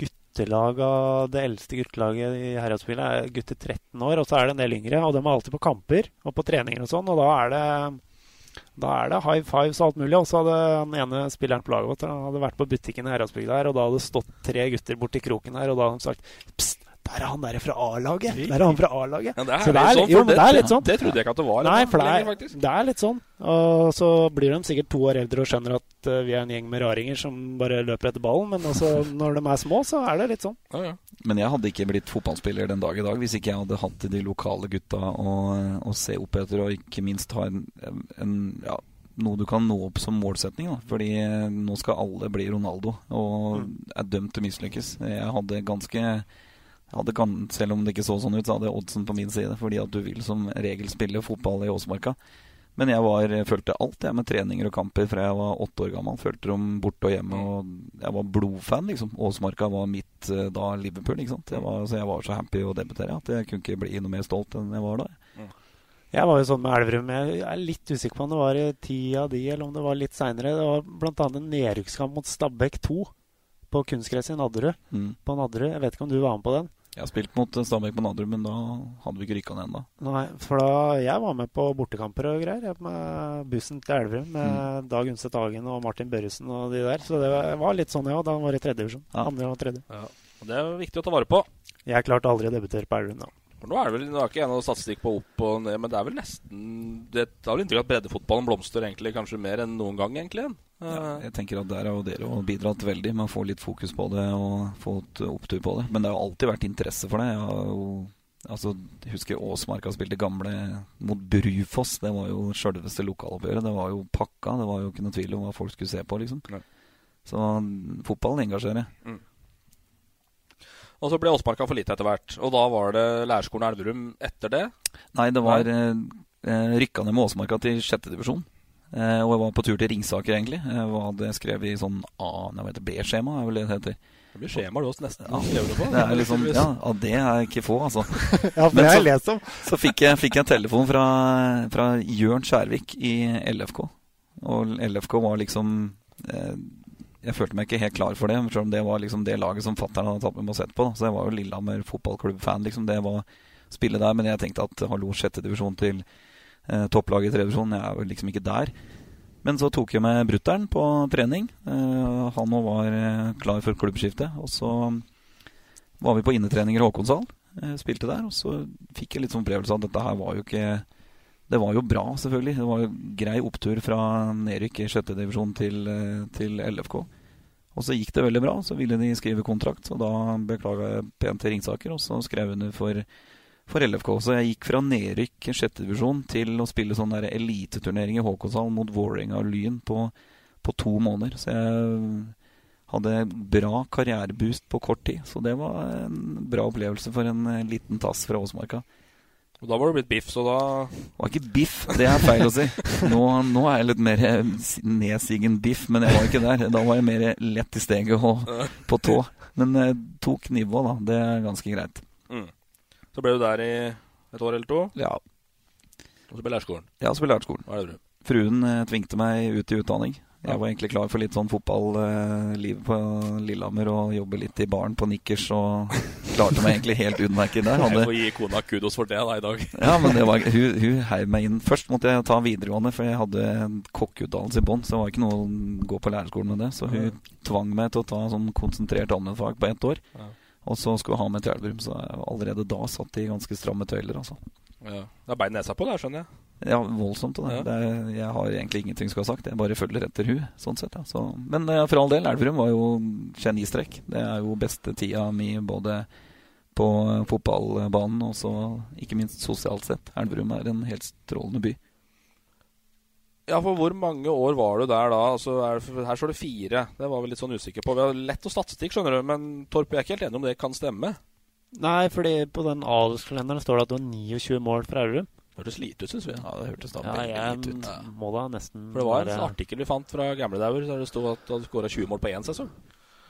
guttelaget, det eldste guttelaget i Heradsbygda er gutter 13 år, og så er det en del yngre. Og de er alltid på kamper og på treninger og sånn, og da er det da er det high fives og alt mulig. Og så hadde den ene spilleren på laget vårt hadde vært på butikken i Heradsbygda her, og da hadde det stått tre gutter borti kroken her, og da hadde de sagt Pst, der er han der fra A-laget! Der er han fra A-laget. Ja, det er, det er, sånn, jo, det, det er litt sånn. Det trodde jeg ikke at det var. Nei, for det er, det er, litt sånn. Og så blir de sikkert to år eldre og skjønner at uh, vi er en gjeng med raringer som bare løper etter ballen. Men altså, når de er små, så er det litt sånn. Ja, ja. Men jeg hadde ikke blitt fotballspiller den dag i dag hvis ikke jeg hadde hatt de lokale gutta å, å se opp etter, og ikke minst ha en, en ja, noe du kan nå opp som målsetning. Da. Fordi eh, nå skal alle bli Ronaldo, og mm. er dømt til å mislykkes. Jeg hadde ganske hadde Selv om det ikke så sånn ut, så hadde jeg oddsen på min side. Fordi at du vil som regel spille fotball i Åsmarka. Men jeg var, følte alt jeg med treninger og kamper fra jeg var åtte år gammel. Følte dem borte og hjemme. Og jeg var blodfan, liksom. Åsmarka var mitt eh, da Liverpool. ikke sant? Jeg var, så jeg var så happy å debutere at jeg kunne ikke bli noe mer stolt enn jeg var da. Mm. Jeg var jo sånn med Elverum. Jeg er litt usikker på om det var i tida di, eller om det var litt seinere. Det var bl.a. en nedrykkskamp mot Stabæk 2 på kunstgress i Nadderud. Mm. På Nadderud. Jeg vet ikke om du var med på den? Jeg har spilt mot Stabæk på Nadderud, men da hadde vi ikke rykka ned ennå. Nei, for da jeg var med på bortekamper og greier. Med bussen til Elverum med mm. Dag Undset Hagen og Martin Børresen og de der. Så det var litt sånn, ja. Da han var i tredje divisjon. Ja. Andre og tredje. Ja. Og det er viktig å ta vare på. Jeg klarte aldri å debutere på Elverum, da. For nå er det vel, nå er ikke en noe statistikk på opp og ned, men det er vel nesten Det det har vel inntrykk av at breddefotballen blomstrer egentlig kanskje mer enn noen gang, egentlig. Ja, jeg tenker at Der har jo dere også bidratt veldig med å få litt fokus på det og få et opptur på det. Men det har alltid vært interesse for det. Jeg har jo, altså, jeg husker Åsmarka spilte gamle mot Brufoss. Det var jo sjølveste lokaloppgjøret. Det var jo pakka. Det var jo ikke noe tvil om hva folk skulle se på, liksom. Så fotballen engasjerer. Mm. Og så ble Åsmarka for lite etter hvert. Og da var det Lærerskolen Elverum etter det. Nei, det var eh, eh, rykka ned med Åsmarka til sjette divisjon. Eh, og jeg var på tur til Ringsaker, egentlig. Jeg hadde skrevet i sånn A, nei, hva heter det, B-skjema, er vel det det heter. Det blir skjema du også nesten skrevet det på. Det er liksom, ja, ja, det er ikke få, altså. *laughs* Ja, for det har jeg lest om. *laughs* Så fikk jeg, fikk jeg telefon fra, fra Jørn Skjærvik i LFK. Og LFK var liksom eh, Jeg følte meg ikke helt klar for det, selv om det var liksom det laget som fatter'n hadde tatt med meg og sett på. Da. Så jeg var jo Lillehammer fotballklubb-fan, liksom. Det var spillet der. Men jeg tenkte at hallo, sjette divisjon til eh, topplaget i tredje jeg er jo liksom ikke der. Men så tok jeg med brutter'n på trening. Eh, han òg var eh, klar for klubbskifte. Og så var vi på innetreninger i Håkonshall. Eh, spilte der. Og så fikk jeg litt sånn opplevelse av at dette her var jo ikke Det var jo bra, selvfølgelig. Det var jo grei opptur fra nedrykk i sjette divisjon til, eh, til LFK. Og så gikk det veldig bra. Så ville de skrive kontrakt, så da beklaga jeg pent til Ringsaker, og så skrev jeg under for for LFK. Så jeg gikk fra nedrykk i sjette divisjon til å spille sånn eliteturnering i Håkonshall mot Vålerenga og Lyn på, på to måneder. Så jeg hadde bra karriereboost på kort tid. Så det var en bra opplevelse for en eh, liten tass fra Åsmarka. Og da var du blitt biff, så da Det var ikke biff, det er feil å si. Nå, nå er jeg litt mer nedsigen biff, men jeg var ikke der. Da var jeg mer lett i steget og på tå. Men eh, tok nivå, da. Det er ganske greit. mm. Så ble du der i et år eller to. Ja. Og så ble lærerskolen. Ja, så ble lærerskolen. Hva er det du? Fruen eh, tvingte meg ut i utdanning. Jeg var egentlig klar for litt sånn fotballiv på Lillehammer og jobbe litt i baren på Nikkers og klarte meg egentlig helt utmerket der. Jeg får gi kona kudos for det da i dag. ja, men det var, hun, hun heiv meg inn. Først måtte jeg ta videregående, for jeg hadde en kokkeutdannelse i bånn. Så det var ikke noe å gå på lærerskolen med det. Så hun tvang meg til å ta sånn konsentrert allmennfag på ett år. Ja. Og så skulle vi ha med til Elverum, så allerede da satt i ganske stramme tøyler, altså. Ja. Det er bein nesa på der, skjønner jeg. Ja, voldsomt. Det. Ja. Det er, jeg har egentlig ingenting skal ha sagt. Jeg bare følger etter hun, sånn sett. Ja. Så, men eh, for all del, Elverum var jo genistrek. Det er jo beste tida mi både på fotballbanen og så ikke minst sosialt sett. Elverum er en helt strålende by. Ja, for hvor mange år var du der da? Altså, er, her står det fire. Det var vi litt sånn usikker på. Vi har lett å statistikk, skjønner du, men Torp, jeg er ikke helt enig om det kan stemme. Nei, fordi på den adelskalenderen står det at du har 29 mål fra Elverum. Det hørtes lite ut, syns vi. Ja, det hørtes da Ja, jeg lite ut. må da nesten For det var en artikkel vi fant fra gamle dauer der det sto at du hadde skåra 20 mål på én sesong.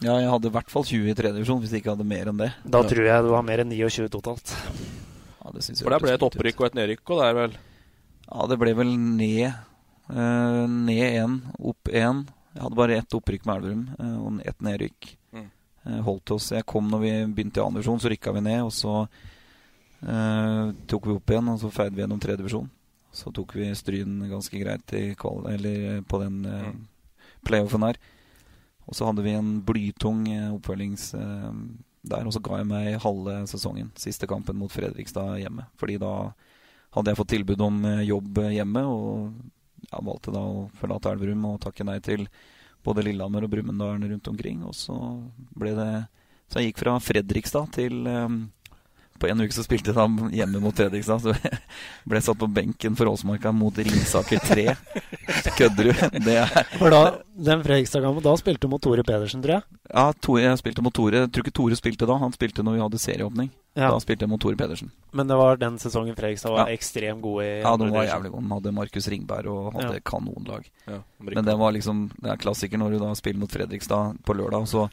Ja, jeg hadde i hvert fall 20 i tredje divisjon, hvis jeg ikke hadde mer enn det. Da tror jeg du har mer enn 29 totalt. Ja, det synes jeg For der ble et opprykk og et nedrykk, og det er vel Ja, det ble vel ned Ned én, opp én. Jeg hadde bare ett opprykk med Elverum eh, og ett nedrykk. Mm. Eh, holdt oss Jeg kom når vi begynte i annen divisjon, så rykka vi ned. Og så eh, tok vi opp igjen, og så feide vi gjennom tredje divisjon. Så tok vi Stryn ganske greit i kval, eller på den eh, Mm. playoffen her. Og så hadde vi en blytung eh, oppfølgings eh, der, og så ga jeg meg halve sesongen. Siste kampen mot Fredrikstad hjemme. Fordi da hadde jeg fått tilbud om eh, jobb eh, hjemme, og jeg valgte da å forlate Elverum og takke nei til både Lillehammer og Brumunddal rundt omkring. Og så ble det Så jeg gikk fra Fredrikstad til um, På en uke så spilte jeg da hjemme mot Fredrikstad, så *laughs* jeg ble satt på benken for Åsmarka mot Ringsaker 3. Kødder du? Det er For da, den Fredrikstad-kampen, da spilte du mot Tore Pedersen, tror jeg. Ja, Tore, jeg spilte mot Tore. Jeg tror ikke Tore spilte da. Han spilte når vi hadde serieåpning. Ja. Da spilte jeg mot Tore Pedersen. Men det var den sesongen Fredrikstad var Ja. ekstremt gode i Ja, de var jævlig gode. De hadde Markus Ringberg og hadde Ja. kanonlag. Ja, Men det var liksom Det er klassiker når du da spiller mot Fredrikstad på lørdag, og så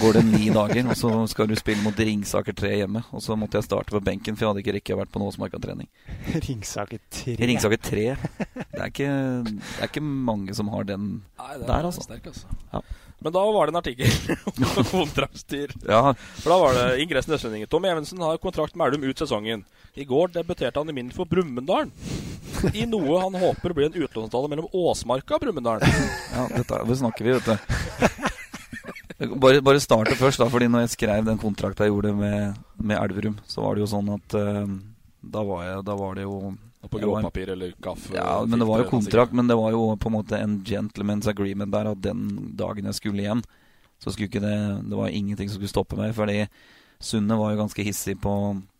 går det ni dager, og så skal du spille mot Ringsaker 3 hjemme. Og så måtte jeg starte på benken, for jeg hadde ikke rekket å vært på Nåsmarka-trening. *laughs* Ringsaker 3. Ringsaker 3 det er, ikke, det er ikke mange som har den Nei, det er der, altså. sterk, altså. Ja. Men da var det en artikkel *laughs* om kontraktstyr. Ja. For da var det Ingressen Østlendingen. Tom Evensen har kontrakt med Elum ut sesongen. I går debuterte han i min for Brumunddal. I noe han håper blir en utlånsavtale mellom Åsmarka og Brumunddal. *laughs* Ja, dette det snakker vi, vet du. Bare, bare starte først, da. Fordi når jeg skrev den kontrakten jeg gjorde med, med Elverum, så var det jo sånn at uh, da, var jeg, da var det jo På gråpapir eller kaffe? Ja, men det var jo kontrakt. Men det var jo på en måte en gentleman's agreement der at den dagen jeg skulle hjem, så skulle ikke det Det var ingenting som skulle stoppe meg. Fordi Sunne var jo ganske hissig på,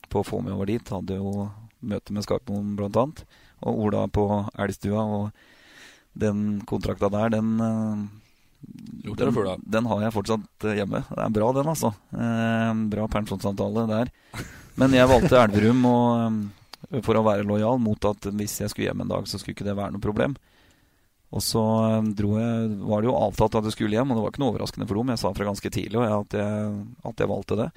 på å få meg over dit. Hadde jo møte med Skarpmoen annet. Og Ola på Elgstua. Og den kontrakta der, den den, den, har jeg fortsatt eh, hjemme. Det er bra, den, altså. Eh, bra pensjonsavtale der. *laughs* Men jeg valgte Elverum og, eh, for å være lojal mot at hvis jeg skulle hjem en dag, så skulle ikke det være noe problem. Og så eh, jeg, var det jo avtalt at jeg skulle hjem, og det var ikke noe overraskende for dem. Jeg sa fra ganske tidlig at jeg, at jeg valgte det.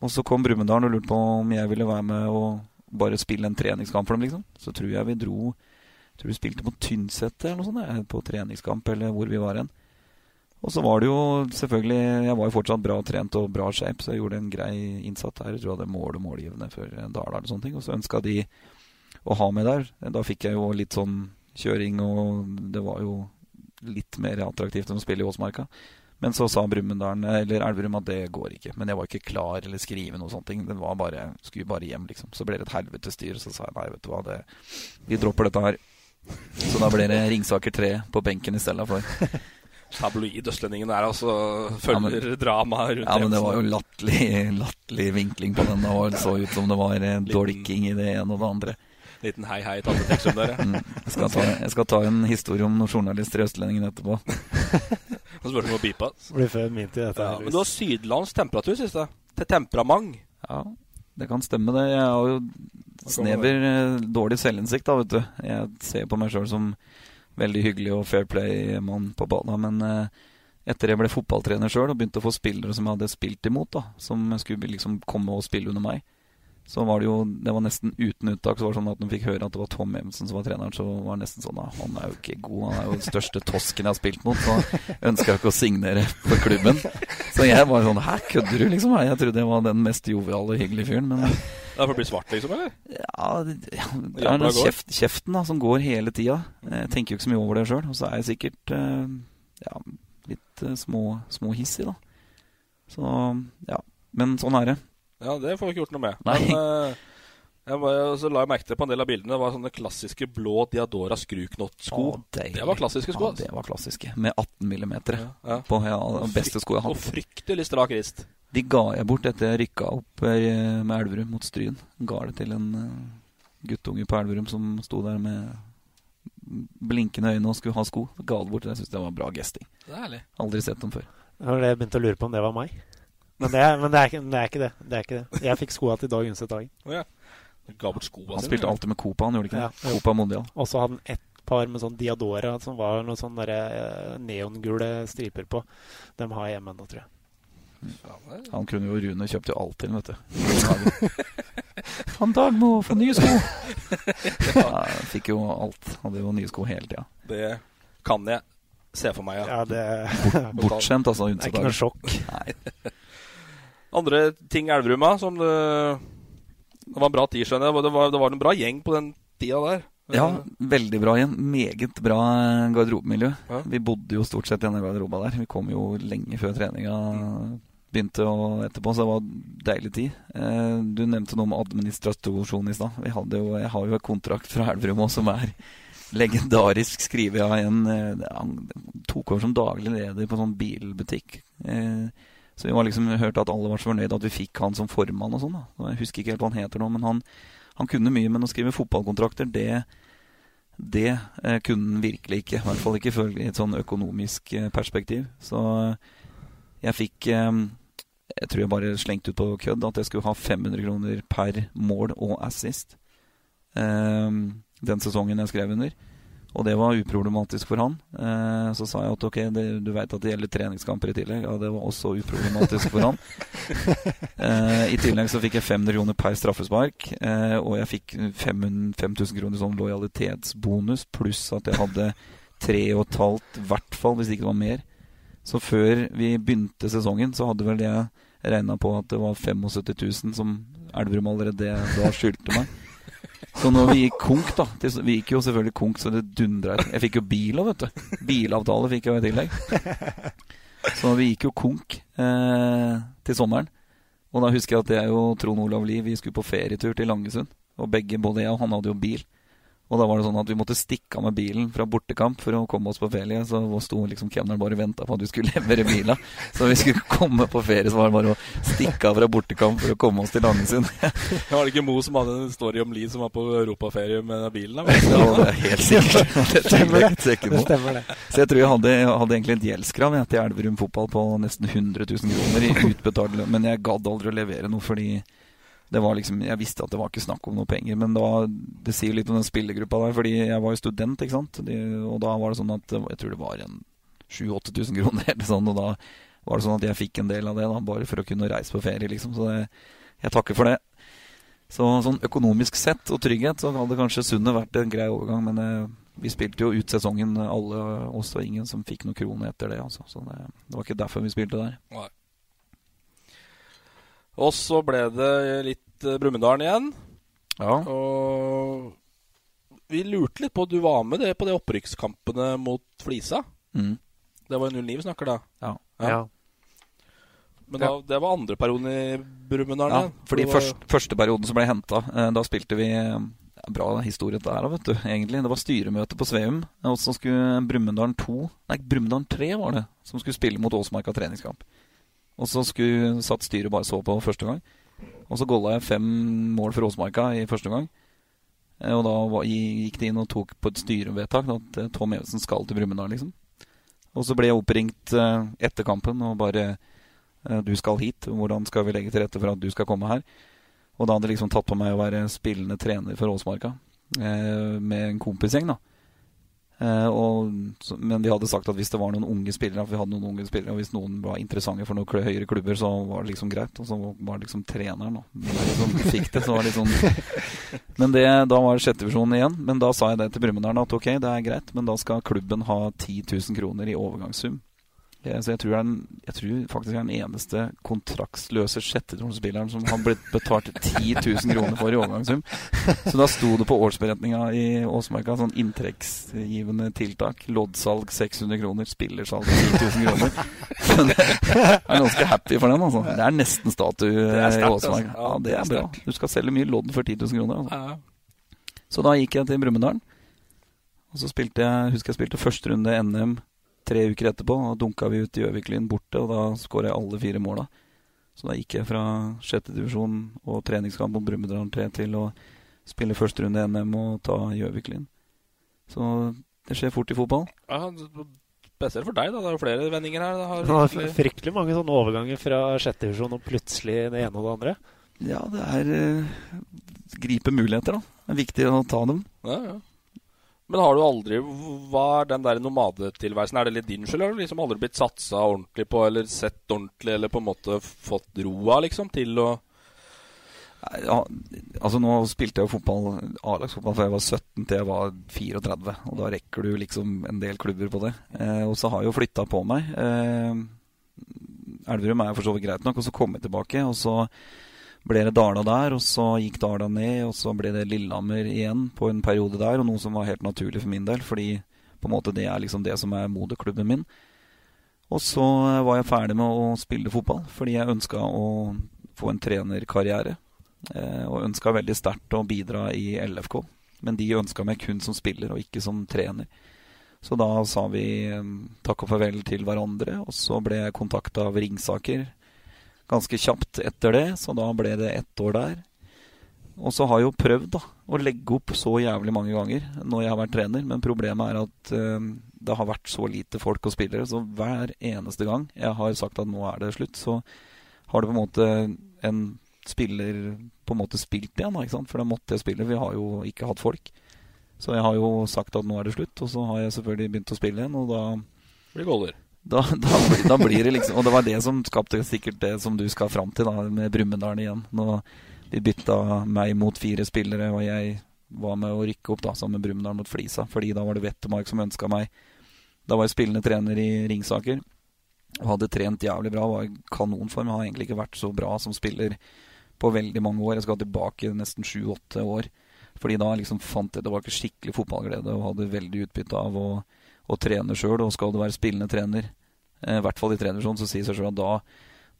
Og så kom Brumunddal og lurte på om jeg ville være med og bare spille en treningskamp for dem, liksom. Så tror jeg vi dro Tror vi spilte på Tynset eller noe sånt, på treningskamp, eller hvor vi var hen. Og så var det jo selvfølgelig Jeg var jo fortsatt bra trent og bra shape, så jeg gjorde en grei innsats der. Jeg tror jeg hadde mål og målgivende for Dalar og sånne ting. Og så ønska de å ha meg der. Da fikk jeg jo litt sånn kjøring, og det var jo litt mer attraktivt enn å spille i Åsmarka. Men så sa Brumunddalen eller Elverum, at det går ikke. Men jeg var ikke klar eller skrive noe sånt. Det var bare, skulle bare hjem, liksom. Så ble det et helvetes styr. Så sa jeg nei, vet du hva, det, vi dropper dette her. Så da ble det Ringsaker 3 på benken i stedet for. Tabloid Østlendingen der, altså. Følger ja, dramaet rundt Ja, men det var jo latterlig vinkling på den. Det så ut som det var en dolking i det ene og det andre. Liten hei hei tante Teksum der, ja. Mm. Jeg, skal ta, jeg, skal ta, en historie om noen journalister i Østlendingen etterpå. *laughs* Og spør om å bipe. Blir før min tid, dette. Ja, men du har sydlands temperatur, siste. Til temperament. Ja, det kan stemme, det. Jeg har jo snever, eh, dårlig selvinnsikt, da, vet du. Jeg ser på meg sjøl som veldig hyggelig og fair play-mann på banen. Men eh, etter jeg ble fotballtrener sjøl og begynte å få spillere som jeg hadde spilt imot, da, som skulle liksom komme og spille under meg, så var det jo Det var nesten uten uttak. Så var det sånn at Når de fikk høre at det var Tom Evensen som var treneren, så var det nesten sånn at Han er jo ikke god. Han er jo den største tosken jeg har spilt mot. Så ønska jeg ikke å signere for klubben. Så jeg var sånn Hæ, kødder du, liksom? Jeg trodde jeg var den mest joviale hyggelige fyren. Men det er for å bli svart, liksom? eller? Ja, det, det er den kjeft, kjeften da, som går hele tida. Jeg tenker jo ikke så mye over det sjøl. Og så er jeg sikkert uh, ja, litt uh, små, små hissig, da. Så ja. Men sånn er det. Ja, det får vi ikke gjort noe med. Nei. Men uh, jeg var, så la jeg merke til på en del av bildene Det var sånne klassiske blå Diadora skruknottsko. Det var klassiske sko. Ja, det var klassiske. Med 18 millimeter. Ja, ja. På ja, beste sko jeg har hatt. Og fryktelig strak rist. De ga jeg bort etter jeg rykka opp eh, med Elverum mot Stryn. Ga det til en uh, guttunge på Elverum som sto der med blinkende øyne og skulle ha sko. Ga det bort. Jeg syns det var bra gesting. Er. Aldri sett dem før. Jeg begynte å lure på om det var meg. Men det er, men det er, ikke, det er ikke, det det. er ikke det. Jeg fikk skoa til Dag Undset Hagen. Oh, ja. Han spilte alltid med Copa, han gjorde ikke det? Ja, Copa Mondial. Og så hadde han ett par med sånn Diadora som var noen sånne eh, neongule striper på. Dem har jeg hjemme ennå, tror jeg. Han kunne jo Rune kjøpt jo alt til, vet du. Han Dag må få nye sko! *laughs* ja, fikk jo alt. Hadde jo nye sko hele tida. Det kan jeg se for meg, ja. ja det... Bortskjemt, altså. Det er ikke noe sjokk. Nei. Andre ting Elveruma som det, det var en bra tid, skjønner jeg. Det var, det var en bra gjeng på den tida der. Ja, veldig bra igjen. Meget bra garderobemiljø. Ja. Vi bodde jo stort sett i denne garderoba der. Vi kom jo lenge før treninga begynte og etterpå, så det var deilig tid. Eh, du nevnte noe om administrasjon i stad. Jeg har jo en kontrakt fra Elverum òg som er legendarisk skrevet av en eh, tok over som daglig leder på sånn bilbutikk. Eh, så vi var liksom hørt at alle var så fornøyde at vi fikk han som formann og sånn. Jeg husker ikke helt hva han heter nå, men han, han kunne mye. Men å skrive fotballkontrakter, det, det eh, kunne han virkelig ikke. I hvert fall ikke i et sånn økonomisk eh, perspektiv. Så jeg fikk eh, jeg tror jeg bare slengte ut på kødd at jeg skulle ha 500 kroner per mål og assist eh, den sesongen jeg skrev under. Og det var uproblematisk for han. Eh, så sa jeg at ok, det, du veit at det gjelder treningskamper i tillegg. Ja, det var også uproblematisk for han. *laughs* Eh, I tillegg så fikk jeg 500 kroner per straffespark. Eh, og jeg fikk 5000 kroner sånn lojalitetsbonus, pluss at jeg hadde tre og et halvt, i hvert fall, hvis ikke det var mer. Så før vi begynte sesongen, så hadde vel jeg regna på at det var 75 000 som Elverum allerede da skyldte meg. Så når vi gikk konk, da Vi gikk jo selvfølgelig konk så det dundra Jeg fikk jo bil òg, vet du. Bilavtale fikk jeg jo i tillegg. Så vi gikk jo konk eh, til sommeren. Og da husker jeg at jeg og Trond Olav Lie skulle på ferietur til Langesund. Og begge, både jeg og han hadde jo bil. Og da var det sånn at vi måtte stikke av med bilen fra bortekamp for å komme oss på ferie. Så sto liksom kemneren bare og venta på at vi skulle *laughs* levere bila. Så vi skulle komme på ferie, så var det bare å stikke av fra bortekamp for å komme oss til Langesund. *laughs* Var det ikke Mo som hadde en story om Lie som var på europaferie med bilen? Da? Ja, det er helt sikkert. Det Stemmer det. Det stemmer det. Så jeg tror jeg hadde, jeg hadde egentlig et gjeldskrav til Elverum fotball på nesten 100 000 kroner i utbetalt lønn. Men jeg gadd aldri å levere noe fordi det var liksom, jeg visste at det var ikke snakk om noe penger. Men da, det sier litt om den spillergruppa der, fordi jeg var jo student, ikke sant. De, og da var det sånn at jeg tror det var en 7000-8000 kroner *laughs* eller sånn. Og da var det sånn at jeg fikk en del av det, da, bare for å kunne reise på ferie, liksom. Så det, jeg takker for det. Så sånn økonomisk sett og trygghet så hadde kanskje Sundet vært en grei overgang, men eh, vi spilte jo ut sesongen, alle oss og ingen som fikk noen krone etter det. Altså. Så det, det var ikke derfor vi spilte der. Nei. Og så ble det litt eh, Brumunddal igjen. Ja. Og vi lurte litt på Du var med det på de opprykkskampene mot Flisa. Mm. Det var 09 vi snakker da. Ja. Ja. Men da, det var andre perioden i Brumunddal Ja, igjen. fordi var- først, første perioden som ble henta, eh, da spilte vi eh, Bra historie der, vet du. egentlig. Det var styremøte på Sveum. Og så skulle Brumunddal 2, nei, Brumunddal 3 var det, som skulle spille mot Åsmarka treningskamp. Og så skulle, satt styret bare så på første gang. Og så golla jeg fem mål for Åsmarka i første gang. Eh, Og da gikk de inn og tok på et styrevedtak at eh, Tom Evensen skal til Brumunddal, liksom. Og så ble jeg oppringt eh, etter kampen og bare Du skal hit. Hvordan skal vi legge til rette for at du skal komme her? Og da hadde jeg liksom tatt på meg å være spillende trener for Åsmarka med en kompisgjeng, da. Eh, og, men vi hadde sagt at hvis det var noen unge spillere, at vi hadde noen unge spillere, og hvis noen var interessante for noen høyere klubber, så var det liksom greit. Og så var det liksom treneren da, som *laughs* fikk det. Så var det liksom Men det, da var det sjette divisjon igjen. Men da sa jeg det til Brumunddal at ok, det er greit, men da skal klubben ha 10 000 kroner i overgangssum. Eh, Så jeg tror, er jeg tror faktisk jeg er den eneste kontraktsløse sjettetronspilleren som har blitt betalt *laughs* 10 000 kroner for i overgangssum. Så da sto det på årsberetninga i Åsmarka sånn inntektsgivende tiltak. Loddsalg 600 kroner, spillersalg 10 000 kroner. Så det er ganske happy for den, altså. Det er nesten statue sterkt, i Åsmarka. altså. Ja, det er bra. Du skal selge mye lodd for 10 000 kroner. Altså. Så da gikk jeg til Brumunddal. Og så spilte jeg, husker jeg spilte første runde NM tre uker etterpå. Da dunka vi ut i Gjøviklyn borte, og da skåra jeg alle fire måla. Så da gikk jeg fra sjette divisjon og treningskamp mot Brumunddal 3 til å spille første runde i NM og ta Gjøviklyn. Så det skjer fort i fotball. Ja, spesielt for deg, da. Det er jo flere vendinger her. Det har Det var fryktelig mange sånne overganger fra sjette divisjon og plutselig det ene og det andre. Ja, det er eh, Gripe muligheter, da. Det er viktig å ta dem. Ja, ja. Men har du aldri Hva er den der nomadetilværelsen? Er det litt din skyld? Har du liksom aldri blitt satsa ordentlig på, eller sett ordentlig, eller på en måte fått roa, liksom, til å Ja, altså Nå spilte jeg jo fotball, A-lagsfotball fra jeg var 17 til jeg var 34. Og da rekker du liksom en del klubber på det. Eh, og så har jeg jo flytta på meg. Eh, Elverum er for så vidt greit nok, og så kom jeg tilbake. Og så ble det Dala der, og så gikk Dala ned, og så ble det Lillehammer igjen på en periode der. Og noe som var helt naturlig for min del, fordi på en måte det er liksom det som er moderklubben min. Og så var jeg ferdig med å spille fotball, fordi jeg ønska å få en trenerkarriere. Eh, og ønska veldig sterkt å bidra i LFK. Men de ønska meg kun som spiller, og ikke som trener. Så da sa vi eh, takk og farvel til hverandre, og så ble jeg kontakta av Ringsaker ganske kjapt etter det, så da ble det ett år der. Og så har jeg jo prøvd da, å legge opp så jævlig mange ganger når jeg har vært trener, men problemet er at eh, det har vært så lite folk og spillere, så hver eneste gang jeg har sagt at nå er det slutt, så har det på en måte en spiller på en måte spilt igjen, ikke sant? for da måtte jeg spille, vi har jo ikke hatt folk. Så jeg har jo sagt at nå er det slutt, og så har jeg selvfølgelig begynt å spille igjen, og da Blir goller? Da, da, blir- da blir det liksom Og det var det som skapte sikkert det som du skal fram til, da, med Brumunddal igjen. Nå de bytta meg mot fire spillere, og jeg var med å rykke opp da sammen med Brumunddal mot Flisa, fordi da var det Wettermark som ønska meg. Da var jeg spillende trener i Ringsaker og hadde trent jævlig bra. Var i kanonform. Har egentlig ikke vært så bra som spiller på veldig mange år. Jeg skal tilbake nesten sju-åtte år. Fordi da liksom fant jeg det var ikke skikkelig fotballglede og hadde veldig utbytte av å, å trener sjøl. Og skal du være spillende trener Eh, I hvert fall i trenervisjonen, så sier seg selv at da,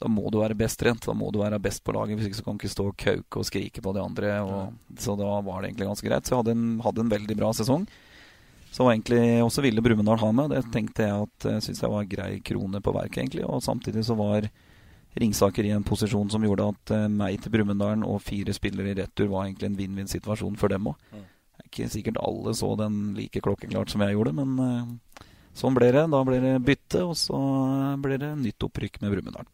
da må du være best trent. Da må du være best på laget. Hvis ikke så kan du ikke stå og kauke og skrike på de andre. Og, så da var det egentlig ganske greit. Så jeg hadde en, hadde en veldig bra sesong. Så var egentlig også ville Brumunddal ha med. Det tenkte jeg at jeg syntes jeg var grei krone på verket, egentlig. Og samtidig så var Ringsaker i en posisjon som gjorde at eh, meg til Brumunddalen og fire spillere i retur var egentlig en vinn-vinn-situasjon for dem òg. Ikke sikkert alle så den like klokkeklart som jeg gjorde, men eh, sånn ble det. Da ble det bytte, og så ble det nytt opprykk med Brumunddal.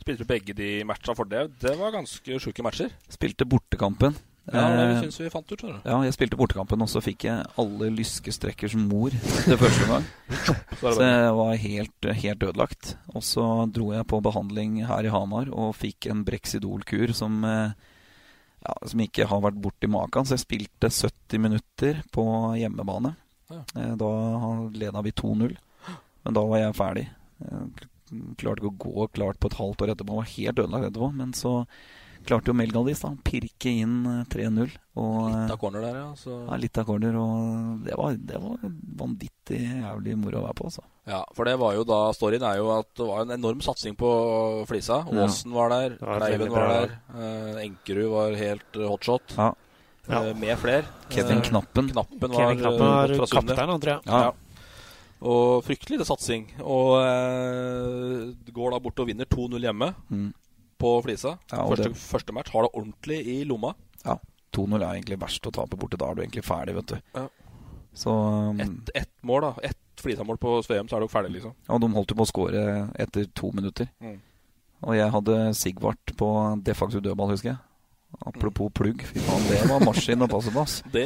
Spilte du begge de matcha for det? Det var ganske sjuke matcher. Spilte bortekampen. Ja, det Eh, syns vi fant ut. Tror jeg. Ja, jeg spilte bortekampen, og så fikk jeg alle lyskestrekker som mor *laughs* det første gang. Så jeg var helt, helt ødelagt. Og så dro jeg på behandling her i Hamar og fikk en Brexidol-kur som, eh, ja, som ikke har vært borti maken. Så jeg spilte 70 minutter på hjemmebane. Ja. Eh, Da leda vi 2-0, men da var jeg ferdig. Jeg klarte ikke å gå klart på et halvt år etterpå. Var helt ødelagt etterpå. Men så klarte jo Melgalis da pirke inn eh, 3-0. Litt av corner der, ja. Så. ja, litt av corner, og det var, det var vanvittig jævlig moro å være på, altså. Ja, for det var jo da Storyen er jo at det var en enorm satsing på Flisa. Ja. Var der, Kleiven var der, eh, Enkerud var helt eh, hotshot. Ja. eh, med flere. Kevin Eh, Knappen. Knappen var, Kevin Knappen eh, var fra kaptein, tror jeg. Ja. Og fryktelig lite satsing. Og eh, går da bort og vinner 2-0 hjemme Mm. på Flisa. Ja, første, første match har det ordentlig i lomma. Ja, 2-0 er egentlig verst å tape borte. Da er du egentlig ferdig, vet du. Ja. Så um, Ett et mål, da. Ett Flisa-mål på Sveum, så er dere ferdige, liksom. Ja, de holdt jo på å skåre etter to minutter. Mm. Og jeg hadde Sigvart på defensiv dødball, husker jeg. Apropos plugg. Fy faen, det var maskin å passe på, ass. *laughs* Det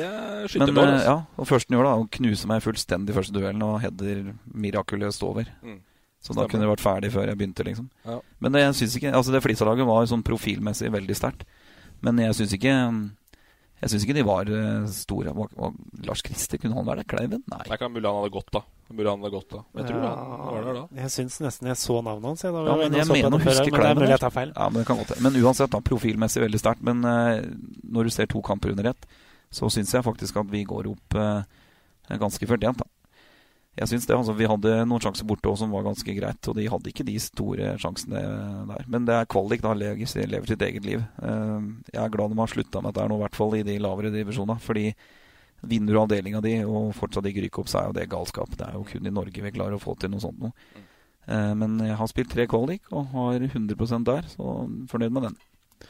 skyter Men bra. eh, ja, og først den gjør, da, å knuse meg fullstendig i første duellen og header mirakuløst over. Mm. Så da Stemmer. kunne det vært ferdig før jeg begynte, liksom. Ja. Men det, jeg synes ikke Altså, det Flisa-laget var sånn profilmessig veldig sterkt. Men jeg syns ikke Jeg synes ikke de var eh, store. Var, var, Lars Christer, kunne han være det? Kleiven? Nei. Det er ikke mulig han hadde gått, da. Mulig han hadde gått da Jeg tror han var der da. Jeg syns nesten jeg så navnet hans. Jeg, da Ja, men inne jeg mener å huske Kleiven. men det er mulig jeg tar feil. Ja, men det kan godt. Men uansett, da, profilmessig veldig sterkt. Men uh, når du ser to kamper under ett, så syns jeg faktisk at vi går opp uh, ganske fortjent, da. Jeg syns det. altså Vi hadde noen sjanser borte også som var ganske greit, og de hadde ikke de store sjansene der. Men det er kvalik, da. Lever, lever sitt eget liv. Eh, jeg er glad de har slutta med dette nå, i hvert fall i de lavere divisjonene. Fordi vinner du avdelinga di og fortsatt ikke rykker opp, så er jo det galskap. Det er jo kun i Norge vi klarer å få til noe sånt noe. Eh, Men jeg har spilt tre kvalik og har 100% der, så fornøyd med den.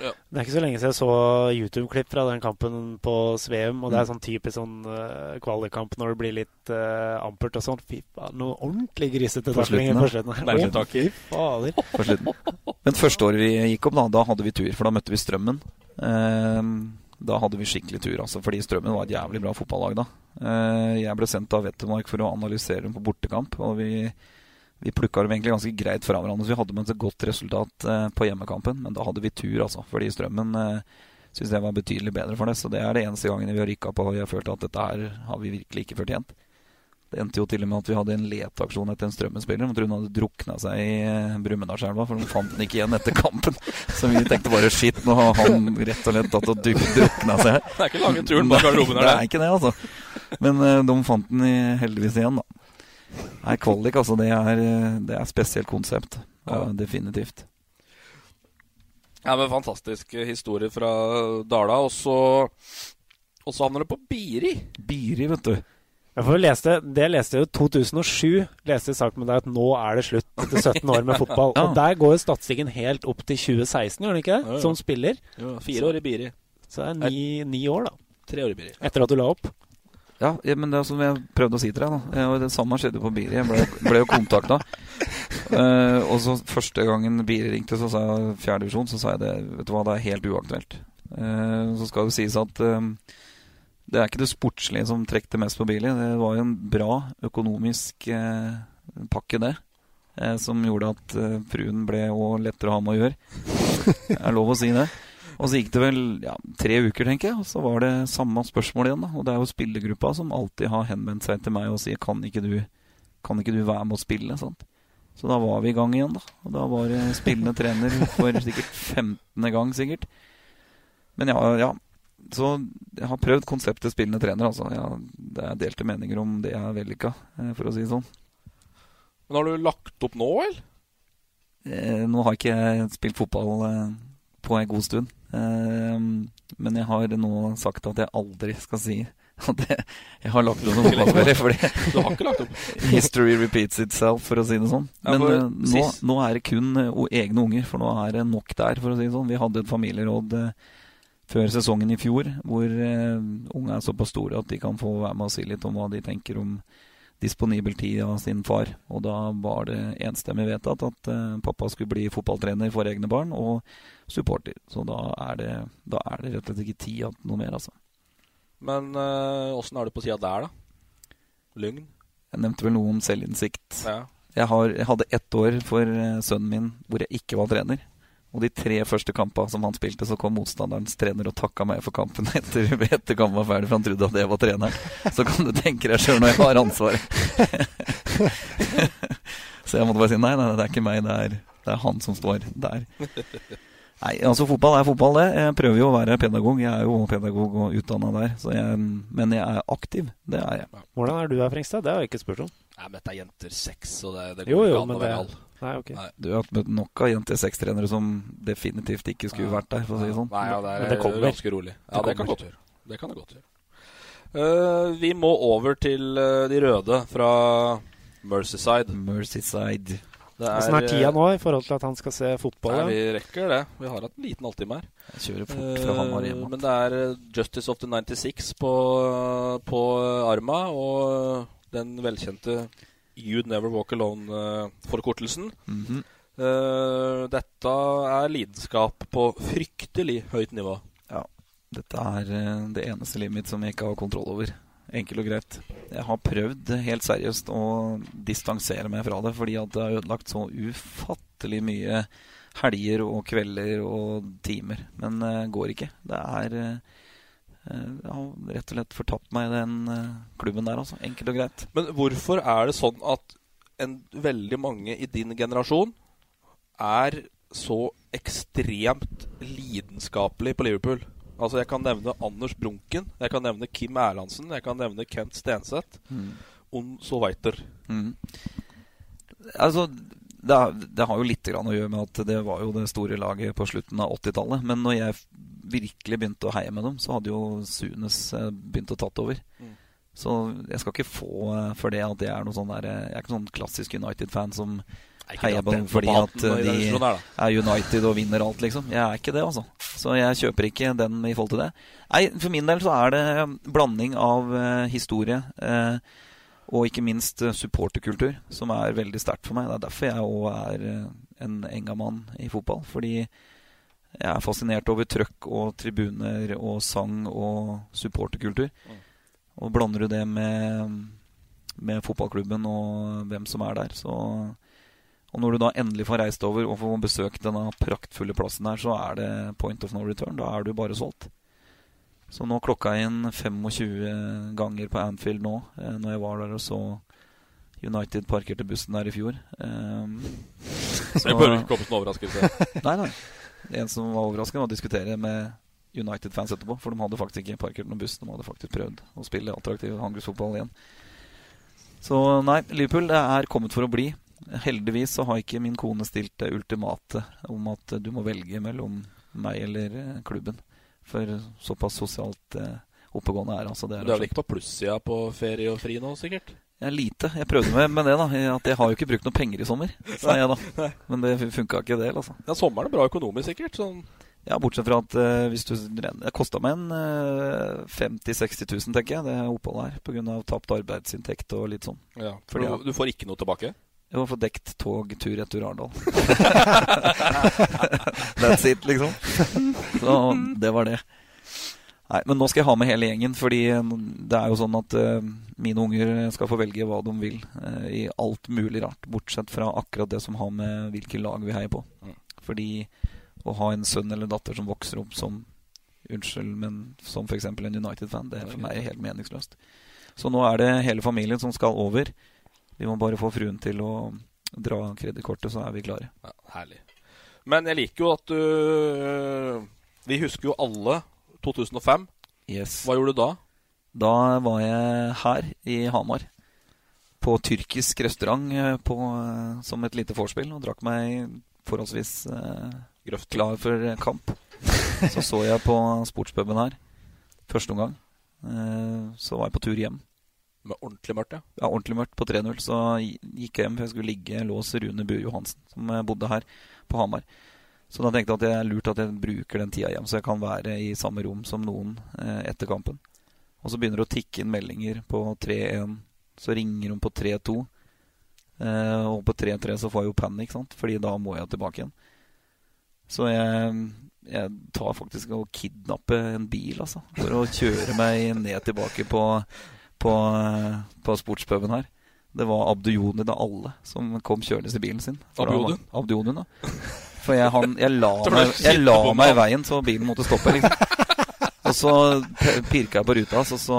Det er ikke så lenge siden jeg så YouTube-klipp fra den kampen på Sveum. Og det er sånn typisk sånn uh, kvalikkamp når det blir litt uh, ampert og sånn. Fy faen, noe ordentlig grisete taklinger på slutten. her. Merkelig tak. Fy fader. på slutten. Men første året vi gikk opp, da, da hadde vi tur, for da møtte vi Strømmen. Eh, da hadde vi skikkelig tur, altså, fordi Strømmen var et jævlig bra fotballag da. Eh, jeg ble sendt av Wettermark for å analysere dem på bortekamp, og vi, vi plukka dem egentlig ganske greit fra hverandre. Så vi hadde med et godt resultat eh, på hjemmekampen, men da hadde vi tur, altså. Fordi Strømmen eh, syntes jeg var betydelig bedre for det. Så det er det eneste gangen vi har rykka på og jeg følt at dette her har vi virkelig ikke fortjent. Det endte jo til og med at vi hadde en leteaksjon etter en Strømmen-spiller. Hun hun hadde drukna seg i eh, Brumunddalselva, for de fant den ikke igjen etter kampen. *laughs* Så vi tenkte bare shit, nå har han rett og slett tatt og drukna seg. Det er ikke lange turen bak *laughs* garderoben her, Det det. er ikke det, altså. Men eh, de fant den heldigvis igjen, da. Nei, kvalik, altså. Det er, det er spesielt konsept. Ja, definitivt. Ja, men Fantastisk historie fra Dala. Og så, og så havner du på Biri. Biri, vet du. Jeg får leste, det jeg leste jo 2007, leste i sak med deg at nå er det slutt etter 17 år med fotball. Ja. Og der går jo statistikken helt opp til 2016, gjør den ikke det? Ja, ja. Som spiller. Fire år i Biri. Så det er ni, ni år, da. Tre år i Biri. Etter at du la opp. Ja, men det er som jeg prøvde å si til deg. da Eh, Det samme skjedde på Biri. Jeg ble, ble jo kontakta. uh, *laughs* og så første gangen Biri ringte, så sa jeg fjerde divisjon, så sa jeg det Vet du hva, det er helt uaktuelt. Uh, så skal det sies at eh, det er ikke det sportslige som trekte mest på Biri. Det var jo en bra økonomisk uh, pakke, det. Eh, som gjorde at eh, fruen ble lettere å ha med å gjøre. Det er lov å si det. Og så gikk det vel ja, tre uker, tenker jeg, og så var det samme spørsmål igjen. da Og det er jo spillergruppa som alltid har henvendt seg til meg og sier kan ikke du, kan ikke du være med å spille? Sant? Så da var vi i gang igjen, da. Og da var det spillende trener for sikkert 15. gang, sikkert. Men ja, ja. Så jeg har prøvd konseptet spillende trener, altså. Ja, det er delte meninger om det er vellykka, eh, for å si det sånn. Men har du lagt opp nå, eller? Eh, nå har ikke jeg spilt fotball eh, på en god stund. Eh, men jeg har nå sagt at jeg aldri skal si at jeg, jeg har lagt opp noen *laughs* fotballspillere. Du har ikke lagt opp? *laughs* history repeats itself, for å si det sånn. Men for eh, nå, nå er det kun eh, egne unger, for nå er det nok der, for å si det sånn. Vi hadde et familieråd eh, før sesongen i fjor, hvor unga er såpass store at de kan få være med og si litt om hva de tenker om disponibel tid av sin far. Og da var det enstemmig vedtatt at eh, pappa skulle bli fotballtrener for egne barn og supporter. Så da er det, da er det rett og slett ikke tid til noe mer, altså. Men åssen er du på sida der, da? Lugn? Jeg nevnte vel noe om selvinnsikt. Ja. Jeg, har, jeg hadde ett år for eh, sønnen min hvor jeg ikke var trener. Og de tre første kampene som han spilte, så kom motstanderens trener og takka meg for kampen *laughs* etter, etter kampen var ferdig, for han trodde at jeg var treneren. Så kan du tenke deg sjøl når jeg har ansvaret. *laughs* så jeg måtte bare si nei, nei, det er ikke meg, det er, det er han som står der. Nei, altså fotball er fotball, det. Jeg prøver jo å være pedagog. Jeg er jo pedagog og utdanna der. Så jeg, men jeg er aktiv. Det er jeg. Hvordan er du her, Frengstad? Det har jeg ikke spurt om. Nei, men dette er jenter seks, så det, det går Jo, jo, ikke an å være all. Nei, ok. Du har møtt nok av jenter 6-trenere som definitivt ikke skulle vært der, for å si det sånn. Nei, ja, det er Men det kommer. ganske rolig. Ja, Det det, kan godt gjøre. Det kan det godt gjøre. Uh, vi må over til uh, de røde fra Mercyside. Mercyside. Det Åssen er tida nå i forhold til at han skal se fotball? Nei, vi rekker det. Vi har hatt en liten halvtime her. Jeg kjører fort fra Hamar hjem. Eh, Men det er Justice of the 96 på, på arma, og den velkjente You'd Never Walk Alone-forkortelsen. Mm -hmm. uh, dette er lidenskap på fryktelig høyt nivå. Ja. Dette er eh, det eneste livet mitt som jeg ikke har kontroll over. Enkelt og greit. Jeg har prøvd helt seriøst å distansere meg fra det, fordi at det har ødelagt så ufattelig mye helger og kvelder og timer. Men det går ikke. Det er eh, Jeg har rett og slett fortapt meg i den eh, klubben der, altså. Enkelt og greit. Men hvorfor er det sånn at en, veldig mange i din generasjon er så ekstremt lidenskapelig på Liverpool? Altså Jeg kan nevne Anders Brunken, jeg kan nevne Kim Erlandsen, jeg kan nevne Kent Stenseth. Mm. Und so weiter. Mm. Altså, det, har- det har jo litt grann å gjøre med at det var jo det store laget på slutten av 80-tallet. Men når jeg virkelig begynte å heie med dem, så hadde jo Sunes eh, begynt å tatt over. Mm. Så jeg skal ikke få eh, for det at jeg er noe sånn der eh, Jeg er ikke sånn klassisk United-fan som heier på dem fordi at de er United og vinner alt, liksom. Jeg er ikke det, altså. Så jeg kjøper ikke den i forhold til det. Nei, for min del så er det blanding av historie eh, og ikke minst supporterkultur som er veldig sterkt for meg. Det er derfor jeg òg er en en engamann i fotball. Fordi jeg er fascinert over trøkk og tribuner og sang og supporterkultur. Og blander du det med, med fotballklubben og hvem som er der, så Og når du da endelig får reist over og får besøkt denne praktfulle plassen her, så er det point of no return. Da er du bare solgt. Så nå klokka inn 25 ganger på Anfield nå, eh, når jeg var der og så United parkerte bussen der i fjor. Um, Det bør ikke komme som en overraskelse. *laughs* nei, nei. Eneste som var overraskende, var å diskutere med United-fans etterpå. For de hadde faktisk ikke parkert noen buss. De hadde faktisk prøvd å spille attraktiv handelsfotball igjen. Så nei, Liverpool det er kommet for å bli. Heldigvis så har ikke min kone stilt det ultimate om at du må velge mellom meg eller eh, klubben. For såpass sosialt eh, oppegående er altså det. Du er vel ikke på plussida på ferie og fri nå, sikkert? Jeg er lite. Jeg prøvde med, med det, da. At jeg har jo ikke brukt noe penger i sommer, sa jeg da. Men det funka ikke, det. altså Ja, Sommeren er bra økonomisk, sikkert. Sånn. Ja, bortsett fra at uh, hvis du Det kosta meg en uh, 50 000-60 000, tenker jeg, det oppholdet her. Pga. tapt arbeidsinntekt og litt sånn. Ja, for Fordi, du, du får ikke noe tilbake? Jeg må få dekt tog tur-retur Arendal. *laughs* That's it, liksom. *laughs* Så det var det. Nei, Men nå skal jeg ha med hele gjengen, fordi det er jo sånn at uh, mine unger skal få velge hva de vil uh, i alt mulig rart, bortsett fra akkurat det som har med hvilke lag vi heier på. Fordi å ha en sønn eller datter som vokser opp som Unnskyld, men som f.eks. en United-fan, det er for meg helt meningsløst. Så nå er det hele familien som skal over. Vi må bare få fruen til å dra kredittkortet, så er vi klare. Ja, herlig. Men jeg liker jo at du øh, Vi husker jo alle 2005. Yes. Hva gjorde du da? Da var jeg her i Hamar. på tyrkisk restaurant eh, på, eh, som et lite vorspiel og drakk meg forholdsvis eh, klar for kamp. *laughs* Så så jeg på sportspuben her første omgang. Eh, så var jeg på tur hjem. Med ordentlig mørkt, ja. Ja, ordentlig mørkt på 3-0. Så gikk jeg hjem, for jeg skulle ligge lås Rune Bue Johansen, som eh, bodde her på Hamar. Så da tenkte jeg at det er lurt at jeg bruker den tida hjem, så jeg kan være i samme rom som noen eh, etter kampen. Og så begynner det å tikke inn meldinger på 3-1. Så ringer hun på 3-2. Eh, og på 3-3 så får jeg jo panikk, sant? fordi da må jeg tilbake igjen. Så jeg, jeg tar faktisk og kidnapper en bil, altså. For å kjøre meg ned tilbake på, på, på sportspuben her. Det var Abdujoni da alle som kom kjørende i bilen sin. Abdujoni? Abdujoni, da. For jeg, han, jeg la meg, jeg la meg i veien, så bilen måtte stoppe. Liksom. *laughs* Og så pirka jeg på ruta hans, og så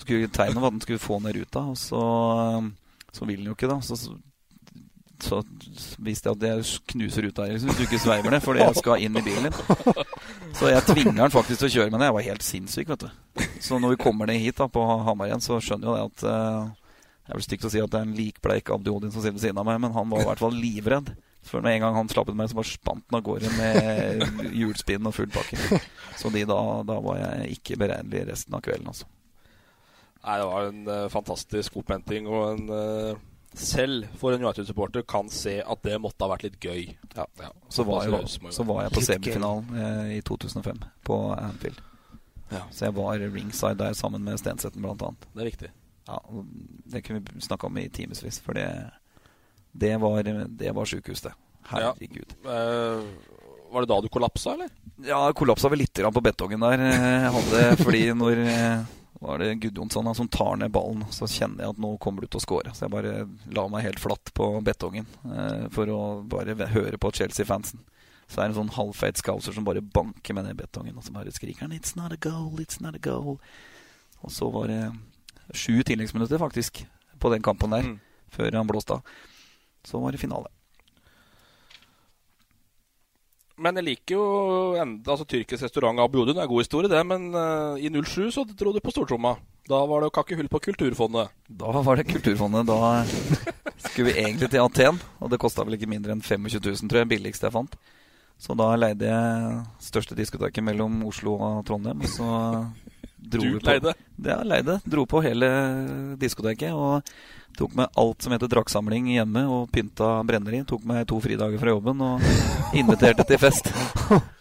skulle tegnet var at den skulle få ned ruta. Og så, så vil den jo ikke, da. Så, så, viste jeg at jeg knuser ruta her liksom, hvis du ikke sveiver ned, fordi jeg skal inn i bilen din. Så jeg tvinger han faktisk til å kjøre med den Jeg var helt sinnssyk, vet du. Så når vi kommer ned hit da, på Hamar igjen, så skjønner jo det at uh, jeg er vel stygt å si at det er en likbleik Abdi Odin som sitter ved siden av meg, men han var i hvert fall livredd. For med en gang han slappet meg, så bare spant han av gårde med *laughs* hjulspinn og full pakke. Så de da, da var jeg ikke beregnelig resten av kvelden, altså. Nei, det var en uh, fantastisk opphenting, og en uh, selv for en United-supporter kan se at det måtte ha vært litt gøy. Ja. Så var, jeg, så var jeg på semifinalen uh, i 2005 på Anfield. Ja. Så jeg var ringside der sammen med Stensetten, blant annet. Det er riktig. Ja, det kunne vi snakke om i timevis, for det, det var, det var sjukehus, det. Herregud. Ja. Uh, var det da du kollapsa, eller? Ja, kollapsa vel litt grann på betongen der. Jeg hadde, fordi når eh, var det Gudjonsson som tar ned ballen, så kjenner jeg at nå kommer du til å score. Så jeg bare la meg helt flatt på betongen eh, for å bare høre på Chelsea-fansen. Så er det en sånn halvfeit scouser som bare banker med ned betongen, og så bare skriker 'It's not a goal, it's not a goal'. Og så var det sju tilleggsminutter, faktisk, på den kampen der, før han blåste av. Så var det finale. Men jeg liker jo enda, altså Tyrkisk restaurant Abu Odin er god historie, det. Men uh, i 07 så dro du på stortromma. Da var det å kakke hull på Kulturfondet. Da var det Kulturfondet. Da *laughs* skulle vi egentlig til Aten, og det kosta vel ikke mindre enn 25 000, tror jeg. Billigste jeg fant. Så da leide jeg største diskoteket mellom Oslo og Trondheim. Og så *laughs* dro Du vi på leide? Ja, leide. Dro på hele diskoteket. Og tok med alt som heter draktsamling hjemme, og pynta brenneri. Tok meg to fridager fra jobben og inviterte til fest.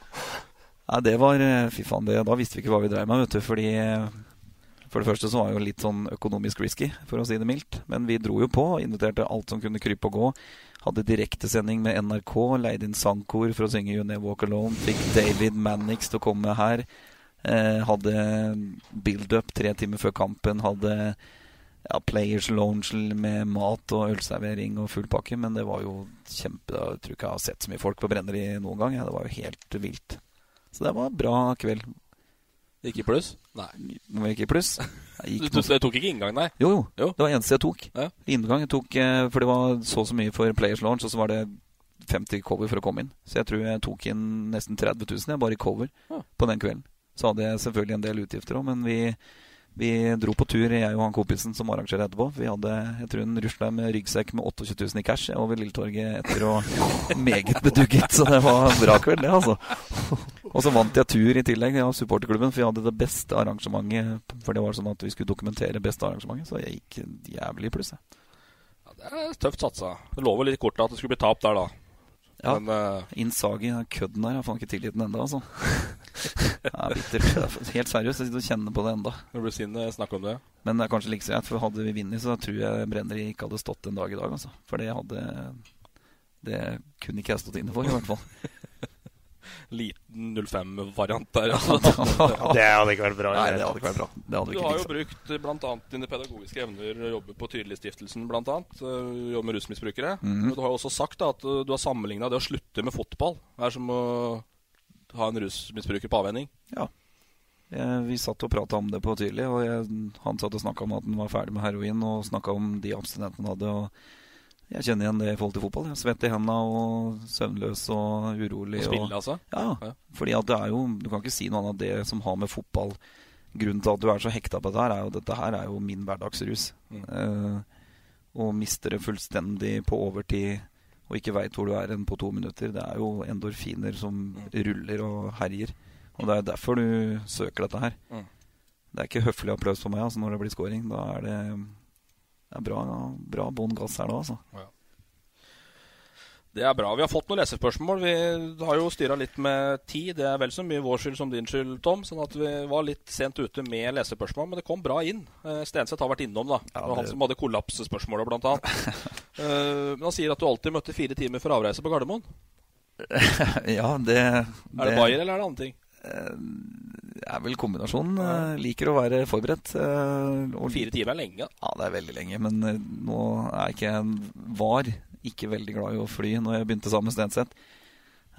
*laughs* Nei, det var Fy faen, det, da visste vi ikke hva vi drev med, vet du. Fordi for det første så var det jo litt sånn økonomisk risky, for å si det mildt. Men vi dro jo på og inviterte alt som kunne krype og gå. Hadde direktesending med NRK, leide inn sangkor for å synge You Never Walk Alone. Fikk David Mannix til å komme her. Eh, hadde build-up tre timer før kampen. Hadde ja, Players Lounge med mat og ølservering og full pakke. Men det var jo kjempe Jeg tror ikke jeg har sett så mye folk på Brenneri noen gang. Ja, det var jo helt vilt. Så det var en bra kveld. Gikk i pluss? Nei. Jeg ikke i pluss? *laughs* Du, gikk du, tok ikke inngang, nei? jo, jo. Det var eneste jeg tok. Ja. Inngang jeg tok eh, For det var så og så mye for Players Launch, og så var det 50 cover for å komme inn. Så jeg tror jeg tok inn nesten 30 000 jeg, bare i cover Ja. på den kvelden. Så hadde jeg selvfølgelig en del utgifter òg, men vi, vi dro på tur, jeg og han kompisen som arrangerte etterpå. Vi hadde jeg tror en rusla med ryggsekk med 28 000 i cash over Lilletorget etter å *laughs* meget bedugget. Så det var en bra kveld, det, altså. Og så vant jeg tur i tillegg av supporterklubben, for jeg hadde det beste arrangementet. For det var sånn at vi skulle dokumentere beste arrangementet, så jeg gikk jævlig i pluss. jeg. Det er tøft satsa. Det lover litt kort at det skulle bli tap der, da. Ja. Men uh, Innsagi, den kødden der, jeg har faen ikke tilgitt den ennå, altså. *laughs* Er bittert. Er Helt seriøst, jeg sitter og kjenner på det enda. Når blir sinne, å snakke om det. Men det er kanskje like greit, for hadde vi vunnet, så tror jeg Brenneri ikke hadde stått en dag i dag, altså. For det hadde Det kunne ikke jeg stått inne for, i hvert fall. *laughs* Liten 05-variant der. Altså. *laughs* Det hadde ikke vært bra. Nei, det hadde ikke vært bra. Det hadde Du ikke har jo brukt bl.a. blant annet dine pedagogiske evner, jobber på Tydelighetsstiftelsen annet, eh, jobber med rusmisbrukere. Mm -hmm. Du har jo også sagt da, at eh, du har sammenligna det å slutte med fotball Det er som å ha en rusmisbruker på avvenning. Ja. Eh, Vi satt og prata om det på Tydelig, og jeg, han satt og snakka om at han var ferdig med heroin, og snakka om de abstinentene han hadde. og jeg kjenner igjen det i forhold til fotball. Jeg Svett i henda og søvnløs og urolig. Og spille, og, altså? Ja, Ja. fordi at det er jo Du kan ikke si noe annet av det som har med fotball Grunnen til at du er så hekta på dette her, er jo dette her er jo min hverdagsrus. Mm. Eh, og mister det fullstendig på overtid og ikke veit hvor du er enn på to minutter. Det er jo endorfiner som ruller og herjer. Og det er derfor du søker dette her. Mm. Det er ikke høflig applaus for meg altså, når det blir scoring. Da er det, det er bra, bra bånn gass her da, altså. Ja. Det er bra. Vi har fått noen lesespørsmål. Vi har jo styra litt med tid. Det er vel så mye vår skyld som din skyld, Tom. Sånn at vi var litt sent ute med lesespørsmål, men det kom bra inn. Eh, Stenseth har vært innom, da. Ja, det var han som hadde kollapsespørsmålet, blant annet. *laughs* Eh, men han sier at du alltid møtte fire timer for avreise på Gardermoen. *laughs* ja, det Er det Bayer, eller er det andre ting? Det er vel kombinasjonen. Eh, Liker å være forberedt. eh, og Fire timer er lenge. Ja, det er veldig lenge. Men eh, nå er ikke jeg var ikke veldig glad i å fly når jeg begynte sammen med Stenseth.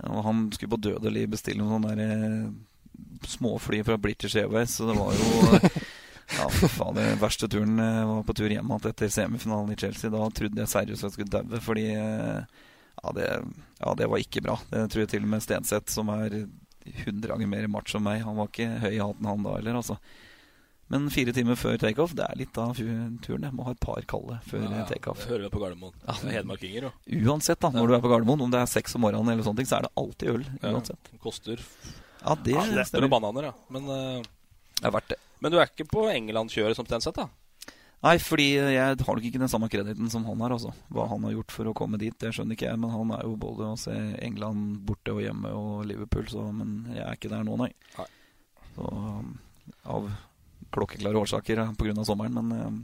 Og han skulle på dødelig bestille noen sånne der, eh, småfly fra British Airways, så det var jo Ja, faen, det verste turen jeg var på tur hjem igjen etter semifinalen i Chelsea. Da trodde jeg seriøst jeg skulle daue, fordi eh, ja det, ja, det var ikke bra. Det tror jeg til og med Stenseth, som er 100 ganger mer macho enn meg, han var ikke høy i hatten han da heller, altså. Men fire timer før takeoff, det er litt av turen. Jeg må ha et par kalde før Ja, takeoff. det hører vi på Gardermoen. Er Hedmarkinger, òg. Uansett, da, når du er på Gardermoen, om det er seks om morgenen eller sånne ting, så er det alltid øl. Uansett. Ja, koster Ja, det ja, det bananer, ja. Men, uh, Det er verdt det. men du er ikke på England-kjøret som Stenseth, da? Nei, fordi jeg har nok ikke den samme krediten som han har, altså. Hva han har gjort for å komme dit, det skjønner ikke jeg. Men han er jo både å se England borte og hjemme og Liverpool, så Men jeg er ikke der nå, nei. Nei. Så um, av klokkeklare årsaker pga. på grunn av sommeren, men um,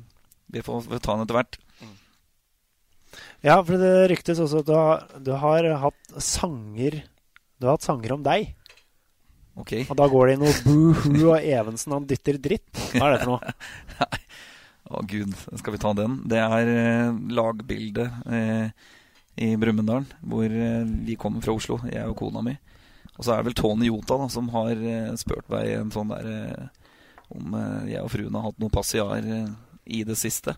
vi får, får ta den etter hvert. Ja, for det ryktes også at du har, du har hatt sanger Du har hatt sanger om deg. Ok. Og da går det i noe boohoo og Evensen han dytter dritt. Hva er det for noe? *laughs* Å gud, skal vi ta den? Det er eh, lagbildet eh, i Brumunddal, hvor eh, vi kommer fra Oslo, jeg og kona mi. Og så er det vel Tony Jota da, som har eh, spurt meg en sånn der eh, om eh, jeg og fruen har hatt noe passiar i det siste.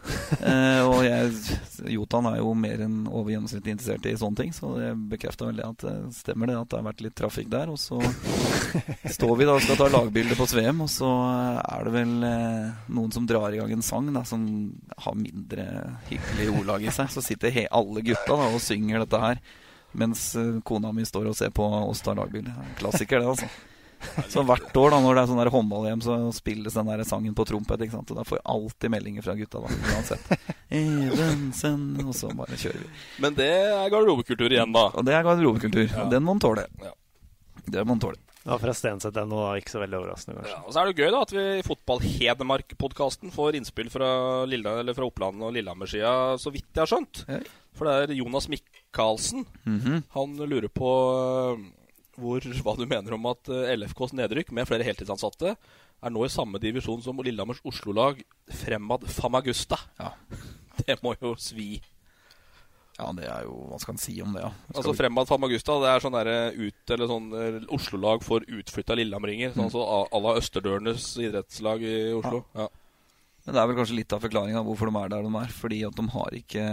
*laughs* Eh, og jeg, Jotan er jo mer enn over gjennomsnittlig interessert i sånne ting, så det bekrefter veldig at det stemmer det at det har vært litt trafikk der. Og så *laughs* står vi da og skal ta lagbilde på Sveum, og så er det vel eh, noen som drar i gang en sang da, som har mindre hyggelig ordlag i seg. Så sitter he alle gutta da og synger dette her, mens eh, kona mi står og ser på oss ta lagbilde. Klassiker, det, altså. *laughs* Så hvert år da når det er sånn håndball-EM, så spilles den der sangen på trompet. ikke sant? Og da får jeg alltid meldinger fra gutta, da, uansett. *laughs* Evensen, og så bare kjører vi. Men det er garderobekultur igjen, da. Og det er garderobekultur. Ja. Den må en tåle. Ja. Det må en tåle. Ja, fra Stenseth ennå. Ikke så veldig overraskende, kanskje. Ja, og så er det gøy da at vi i Fotball-Hedmark-podkasten får innspill fra, Lilla, eller fra Oppland og Lillehammer-sida, så vidt jeg har skjønt. Ja. For det er Jonas Michaelsen. -hmm. Han lurer på hvor, hva du mener om at øh, LFKs nedrykk med flere heltidsansatte er nå i samme divisjon som Lillehammers Oslo-lag Fremad Famagusta. Ja. *laughs* Det må jo svi. Ja, det er jo Hva skal en si om det, ja? Skal Altså Fremad Famagusta det er sånn der ut, eller sånn eh, Oslo-lag for utflytta Lillehammeringer. Sånn Mm. så à la Østerdørenes idrettslag i Oslo. Ja. Men det er vel kanskje litt av forklaringa hvorfor de er der de er. Fordi at de har ikke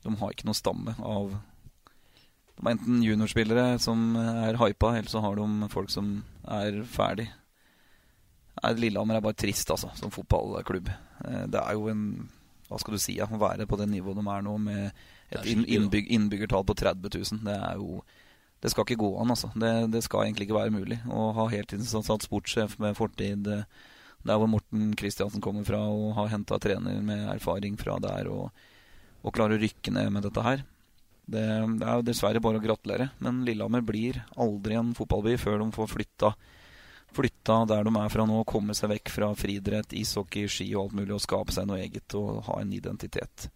De har ikke noe stamme av De har enten juniorspillere som er hypa, eller så har de folk som er ferdig. Lillehammer er bare trist, altså, som fotballklubb. Eh, Det er jo en Hva skal du si? Ja, å være på det nivået de er nå, med et inn- innbygg, innbyggertall på 30 000. Det er jo Det skal ikke gå an, altså. Det, det skal egentlig ikke være mulig å ha heltidsansatt sportssjef med fortid eh, der hvor Morten Kristiansen kommer fra, og har henta trener med erfaring fra der, og, og klarer å rykke ned med dette her. Det, det er jo dessverre bare å gratulere, men Lillehammer blir aldri en fotballby før de får flytta, flytta der de er fra nå, komme seg vekk fra friidrett, ishockey, ski og alt mulig, og skape seg noe eget og ha en identitet.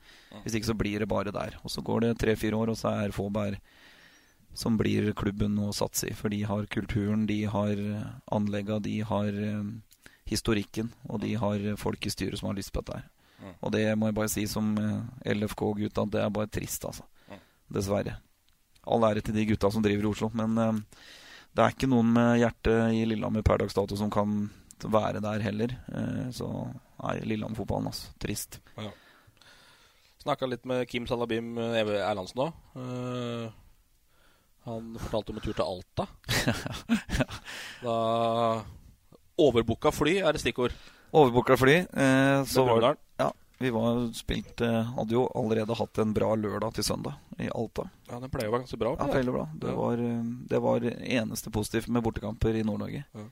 Hvis ikke så blir det bare der. Og så går det tre-fire år, og så er Fåberg som blir klubben å satse i. For de har kulturen, de har anlegga, de har eh, historikken, og de har folk i styret som har lyst på dette her. Og det må jeg bare si som eh, LFK-gutt at det er bare trist, altså. Dessverre. All ære til de gutta som driver i Oslo, men eh, det er ikke noen med hjertet i Lillehammer per dags dato som kan være der heller. Eh, så nei, Lillehammer-fotballen, altså. Trist. Ja. Snakka litt med Kim Salabim eh, Erlandsen òg. han fortalte om en tur til Alta. *laughs* Da Overbooka fly er et stikkord. Overbooka fly. Eh, så var, ja, Vi var spilt, eh, hadde jo allerede hatt en bra lørdag til søndag i Alta. Ja, Den pleier å være ganske bra. Ja, bra. Det, Ja. var, eh, det var eneste positivt med bortekamper i Nord-Norge. Ja.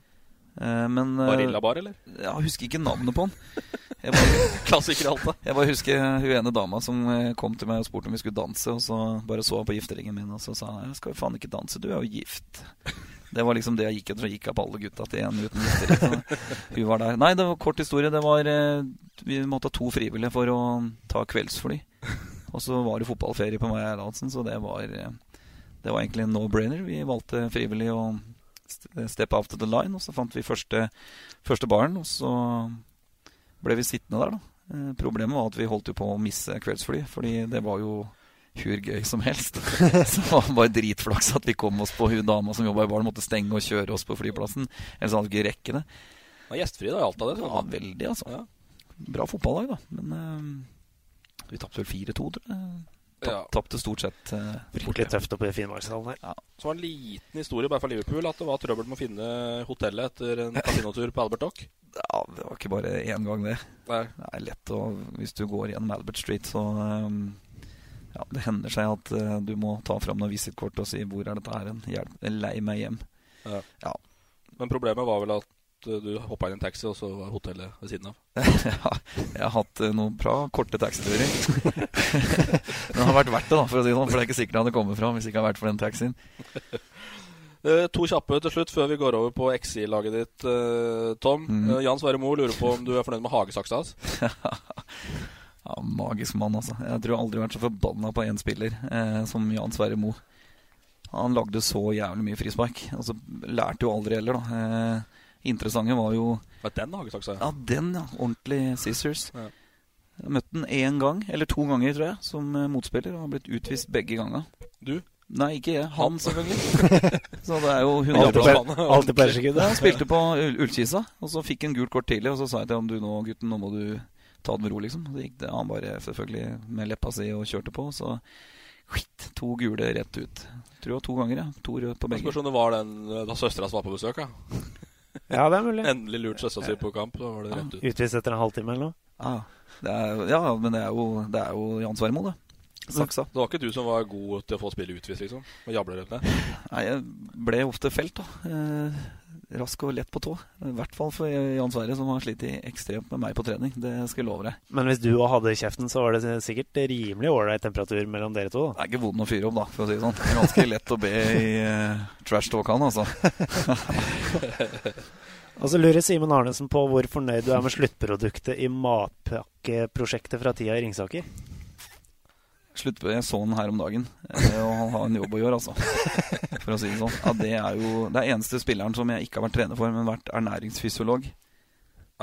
Men eh, Barilla bar, eller? Ja, jeg husker ikke navnet på den. *laughs* Jeg bare, *laughs* Klassiker i Alta. Jeg bare husker hun ene dama som eh, kom til meg og spurte om vi skulle danse, og så bare så på gifteringen min, og så sa hun 'Jeg skal jo faen ikke danse, du er jo gift'. Det var liksom det jeg gikk etter, Jeg gikk opp alle gutta til en uten giftering. Hun var der. Nei, det var kort historie. Det var eh, Vi måtte ha to frivillige for å ta kveldsfly. Og så var det fotballferie på meg og Erlandsen, så det var eh, Det var egentlig en no-brainer. Vi valgte frivillig å steppe out to the line, og så fant vi første, første baren, og så ble vi sittende der, da. Eh, Problemet var at vi holdt jo på å misse kveldsfly, fordi det var jo hur gøy som helst. *laughs* Så det var bare dritflaks at vi kom oss på hun dama som jobba i baren, måtte stenge og kjøre oss på flyplassen. Ellers hadde vi ikke rekke det. Var gjestfri da i Alta, det. Ja, veldig, altså. Bra fotballag, da. Men uh, vi tapte vel 4-2, tror jeg. Ja. Tapte stort sett uh, Fryktelig tøft oppe i Finnmarkshallen her. Ja. Så var det en liten historie bare fra Liverpool at det var trøbbel med å finne hotellet etter en *laughs* kasinotur på Albert Dock. Ja, det var ikke bare én gang, det. Nei. Det er lett å Hvis du går gjennom Albert Street, så um, Ja, det hender seg at uh, du må ta fram noen visittkort og si 'Hvor er dette her hen? Hjelp, lei meg hjem'. Ja. Ja. Men problemet var vel at eh, du hoppa inn i en taxi, og så var hotellet ved siden av. *laughs* ja, jeg har hatt uh, noen bra korte taxiturer. *laughs* Men det har vært verdt det, da, for å si det sånn. For det er ikke sikkert jeg hadde kommet fram hvis det ikke hadde vært for den taxien. Eh, to kjappe til slutt før vi går over på XI-laget ditt, eh, Tom. Mhm. Eh, Jan Sverre Moe lurer på om du er fornøyd med hagesaksa hans. *laughs* Ja, Magisk mann, altså. Jeg tror jeg aldri har vært så forbanna på én spiller eh, som Jan Sverre Moe. Han lagde så jævlig mye frispark. Og så lærte jo aldri heller, da. Eh, interessante var jo Var den hagesaksa? Ja, den, ja. Ordentlig scissors. Ja. Jeg møtte den én gang, eller to ganger, tror jeg, som motspiller. Og har blitt utvist begge ganger. Du? Nei, ikke jeg. Han, selvfølgelig. *laughs* så det er jo 100 Alltid på- alltid på Ja. Han spilte på Ullkisa, og så fikk han gult kort tidlig. Og så sa jeg til ham du nå, gutten, nå må du ta det med ro, liksom. Og så gikk det han bare selvfølgelig med leppa si og kjørte på. Så skitt, to gule rett ut. Tror det var to ganger, ja. To røde på begge. spørs om det var den eh, da søstera var på besøk. Ja. Ja, det er mulig. Endelig lurt søstera si på kamp, så var det rett ut. Utvist etter en halvtime eller noe. Ja, det er, ja men det er jo, det er jo Jan Svermo, det. Saksa. Det var ikke du som var god til å få spillet utvist, liksom? Og jable rundt det? Nei, jeg ble ofte felt, da. Eh, rask og lett på tå. I hvert fall for Jan Sverre, som har slitt ekstremt med meg på trening. Det skal jeg love deg. Men hvis du òg hadde kjeften, så var det sikkert rimelig ålreit temperatur mellom dere to. da. Det er ikke vond å fyre opp, da, for å si det sånn. Det er ganske lett å be i uh, trash talk, han, altså. *laughs* Og så lurer Simen Arnesen på hvor fornøyd du er med sluttproduktet i matpakkeprosjektet fra tida i Ringsaker. Slutt på, Jeg så han her om dagen, eh, og han har en jobb å gjøre, altså. *laughs* For å si det sånn. Ja, det er jo Det er eneste spilleren som jeg ikke har vært trener for, men vært ernæringsfysiolog.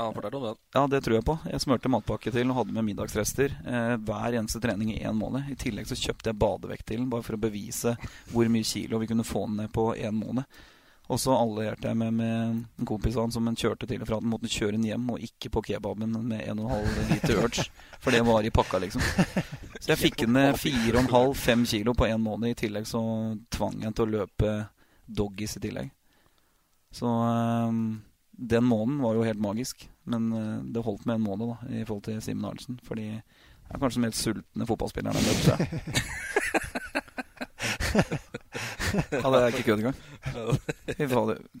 Ja, den. Ja, det tror jeg på. Jeg smurte matpakke til og hadde med middagsrester eh, hver eneste trening i én måned. I tillegg så kjøpte jeg badevekt til den, bare for å bevise hvor mye kilo vi kunne få den ned på én måned. Og så allierte jeg meg med en kompis av han som han kjørte til og fra. Han måtte kjøre den hjem, og ikke på kebaben med 1,5 liter Urge. For det var i pakka, liksom. Så jeg fikk den ned 4,5-5 kilo på én måned. I tillegg så tvang jeg til å løpe doggies i tillegg. Så eh, den måneden var jo helt magisk. Men eh, det holdt med en måned da i forhold til Simen Arntzen. Fordi jeg er kanskje den mest sultne fotballspilleren jeg har møtt. *laughs* jeg. Det er ikke kødd engang.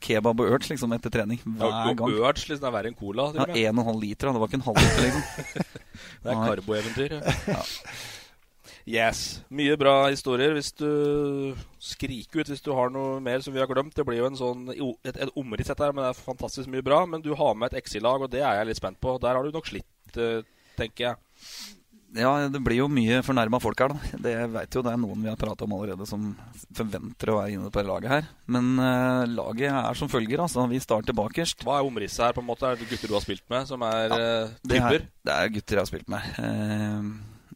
Kebab og urge liksom etter trening hver gang. Urge liksom er verre enn cola. Ja, en og en halv liter, det var ikke en halv liter, liksom. *laughs* Det er karboeventyr. Ja. Yes. Mye bra historier. Hvis du skriker ut hvis du har noe mer som vi har glemt. Det blir jo en sånn, et, et omriss dette her, men det er fantastisk mye bra. Men du har med et XI-lag, og det er jeg litt spent på. Der har du nok slitt, eh, tenker jeg. Ja, det blir jo mye fornærma folk her, da. Det veit jo det er noen vi har prata om allerede som forventer å være inne på det laget her. Men uh, laget er som følger, altså. Vi starter bakerst. Hva er omrisset her? på en måte? Er det gutter du har spilt med, som er ja, Det er, typer? det er gutter jeg har spilt med. Uh,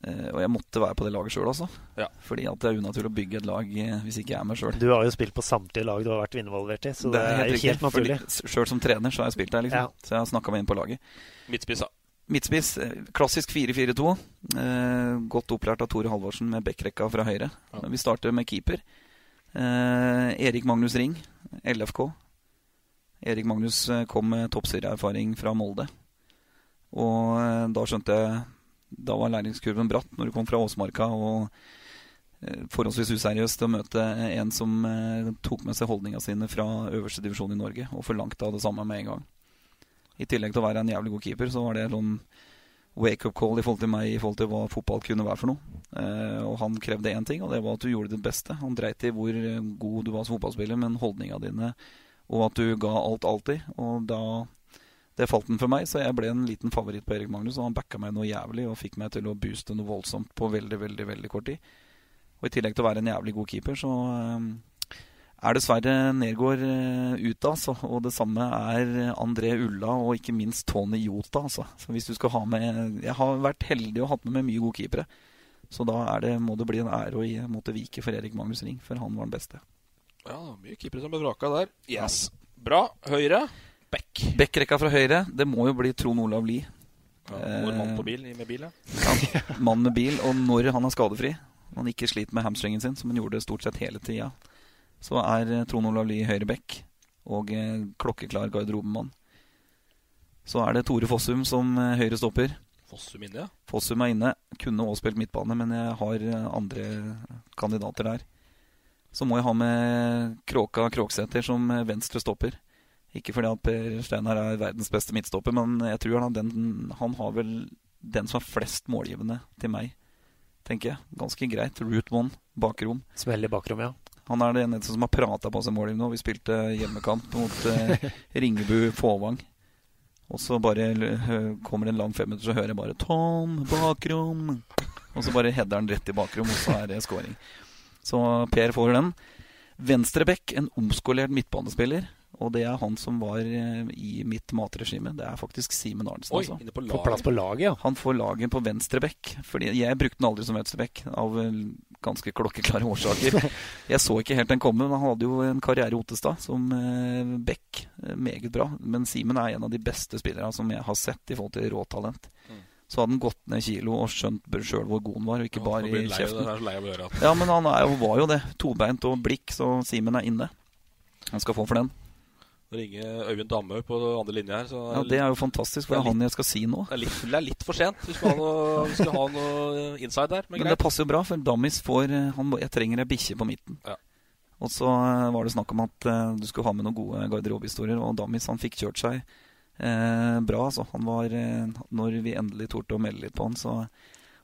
uh, og jeg måtte være på det laget sjøl, altså. Ja. Fordi at det er unaturlig å bygge et lag eh, hvis ikke jeg er med sjøl. Du har jo spilt på samtlige lag du har vært involvert i, så det, er jo helt naturlig. Sjøl som trener så har jeg spilt der, liksom. Ja. Så jeg har snakka meg inn på laget. Midtspiss, da. Midtspiss, eh, klassisk 4-4-2. Eh, godt opplært av Tore Halvorsen med backrekka fra høyre. Vi starter med keeper. Eh, Erik Magnus Ring, LFK. Erik Magnus eh, kom med toppserieerfaring fra Molde. Og eh, da skjønte jeg da var læringskurven bratt når du kom fra Åsmarka. og eh, Forholdsvis useriøst å møte en som tok med seg holdninga sine fra øverste divisjon i Norge og forlangte av det samme med en gang. I tillegg til å være en jævlig god keeper, så var det noen wake-up call i forhold til meg i forhold til hva fotball kunne være for noe. Eh, og han krevde én ting, og det var at du gjorde ditt beste. Han dreit i hvor god du var som fotballspiller, men holdninga dine, og at du ga alt alltid. Og da Det falt den for meg, så jeg ble en liten favoritt på Erik Magnus. Og han backa meg noe jævlig og fikk meg til å booste noe voldsomt på veldig, veldig, veldig kort tid. Og i tillegg til å være en jævlig god keeper, så eh, er dessverre Nergård ut, ute, altså. Og det samme er André Ulla og ikke minst Tony Jota, altså. Så hvis du skal ha med Jeg har vært heldig og hatt med meg mye gode keepere. Så da det, må det bli en ære å måtte vike for Erik Magnus Ring, for han var den beste. Ja, mye keepere som ble vraka der. Yes. Bra. Høyre. Beck. Beck-rekka fra høyre, det må jo bli Trond Olav Lie. Ja, vår mann på bil, med bil, ja. ja. Mann med bil, og når han er skadefri, og han ikke sliter med hamstringen sin, som han gjorde stort sett hele tida, så er Trond Olav Lie høyre back og klokkeklar garderobemann. Så er det Tore Fossum som høyre stopper. Fossum inne, ja. Fossum er inne. Kunne også spilt midtbane, men jeg har andre kandidater der. Så må jeg ha med Kråka Kråksæter som venstre stopper. Ikke fordi at Per Steinar er verdens beste midtstopper, men jeg tror han, den, han har vel den som har flest målgivende til meg, tenker jeg. Ganske greit. Route one, bakrom. Smell i bakrom, ja. Han er det eneste som har prata på seg nå Vi spilte hjemmekamp mot eh, Ringebu Fåvang. Og så bare kommer det en lang femminutter, så hører jeg bare 'Tom, bakrom'. Og så bare header han rett i bakrom, og så er det scoring. Så Per får den. Venstrebekk, en omskolert midtbanespiller. Og det er han som var eh, i mitt matregime. Det er faktisk Simen Arnsen. Oi, altså. inne på Får plass på laget, ja. Han får laget på venstrebekk. Fordi jeg brukte den aldri som venstrebekk, av eh, ganske klokkeklare årsaker. *laughs* Jeg så ikke helt den komme, men han hadde jo en karriere i Ottestad som eh, bekk. Eh, Meget bra. Men Simen er en av de beste spillerne som jeg har sett i forhold til råtalent. Mm. Så hadde han gått ned kilo og skjønt sjøl hvor god han var, og ikke Ja, bare i kjeften. lei, lei Ja, men han er, jo- var jo det. Tobeint og blikk, så Simen er inne. Han skal få for den. Nå ringer Øyvind Damhaug på andre linje her. Så Ja, Det er jo fantastisk, for det er han jeg skal si nå. det er litt, det er litt for sent. Vi skal ha noe, vi skal ha noe inside der. Men Men det passer jo bra, for Dammis får eh, han, Jeg trenger ei bikkje på midten. Ja. Og så eh, var det snakk om at uh, du skulle ha med noen gode garderobehistorier, og Dammis han fikk kjørt seg uh, bra. Så Han var, uh, når vi endelig torde å melde litt på han, så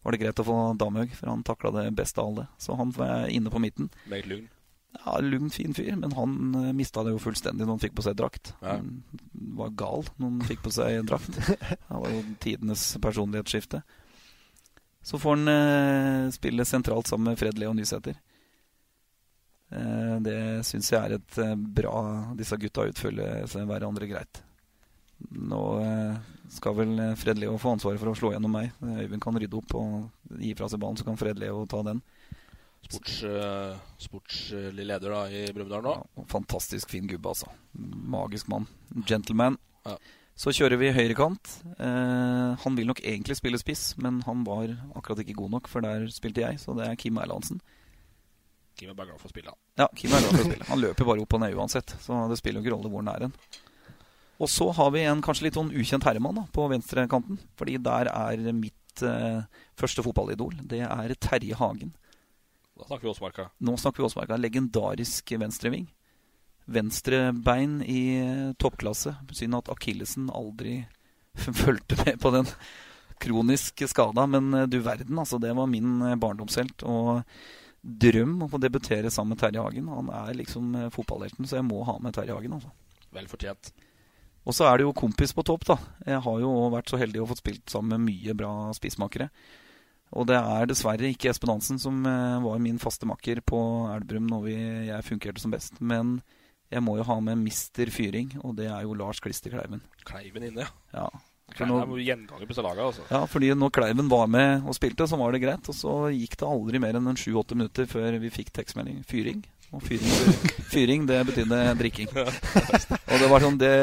var det greit å få Damhaug, for han takla det best av alle. Så han var inne på midten. Meget lugn. Ja, Lugn, fin fyr, men han uh, mista det jo fullstendig når han fikk på seg drakt. Ja. Han var gal når han fikk på seg drakt. *laughs* Han var jo tidenes personlighetsskifte. Så får han eh, spille sentralt sammen med Fred Leo Nysæter. Eh, det syns jeg er et eh, bra Disse gutta utfølger seg hverandre greit. Nå eh, skal vel eh, Fred Leo få ansvaret for å slå gjennom meg. Øyvind kan rydde opp og gi fra seg ballen, så kan Fred Leo ta den. Sports, uh, sportslig leder da i Brumunddal nå. Ja, fantastisk fin gubbe, altså. Magisk mann. Gentleman. Ja. Så kjører vi høyrekant. Eh, han vil nok egentlig spille spiss, men han var akkurat ikke god nok, for der spilte jeg, så det er Kim Erlandsen. Kim er bare glad for å spille. han. Ja, Kim er glad for å spille. Han løper bare opp og ned uansett, så det spiller jo ikke rolle hvor han er hen. Og så har vi en kanskje litt sånn ukjent herremann da, på venstrekanten, fordi der er mitt eh, første fotballidol. Det er Terje Hagen. Da snakker vi Åsmarka. Nå snakker vi Åsmarka. Legendarisk venstreving. Venstrebein i eh, toppklasse. Synd at akillesen aldri *laughs* fulgte med på den kronisk skada. Men eh, du verden, altså. Det var min eh, barndomshelt. Og drøm om å debutere sammen med Terje Hagen. Han er liksom fotballhelten, så jeg må ha med Terje Hagen. altså. Vel fortjent. Og så er det jo kompis på topp, da. Jeg har jo vært så heldig å få spilt sammen med mye bra spissmakere. Og det er dessverre ikke Espen Hansen som eh, var min faste makker på Elverum når vi, jeg fungerte som best. Men jeg må jo ha med mister Fyring, og det er jo Lars Klister Kleiven. Kleiven inne, ja. Ja. Kleiven er jo gjenganger på disse altså. ja, fordi når Kleiven var med og spilte, så var det greit. Og så gikk det aldri mer enn en sju-åtte minutter før vi fikk tekstmelding. Fyring. Og fyring, *laughs* fyring det betydde drikking. Og det var sånn det,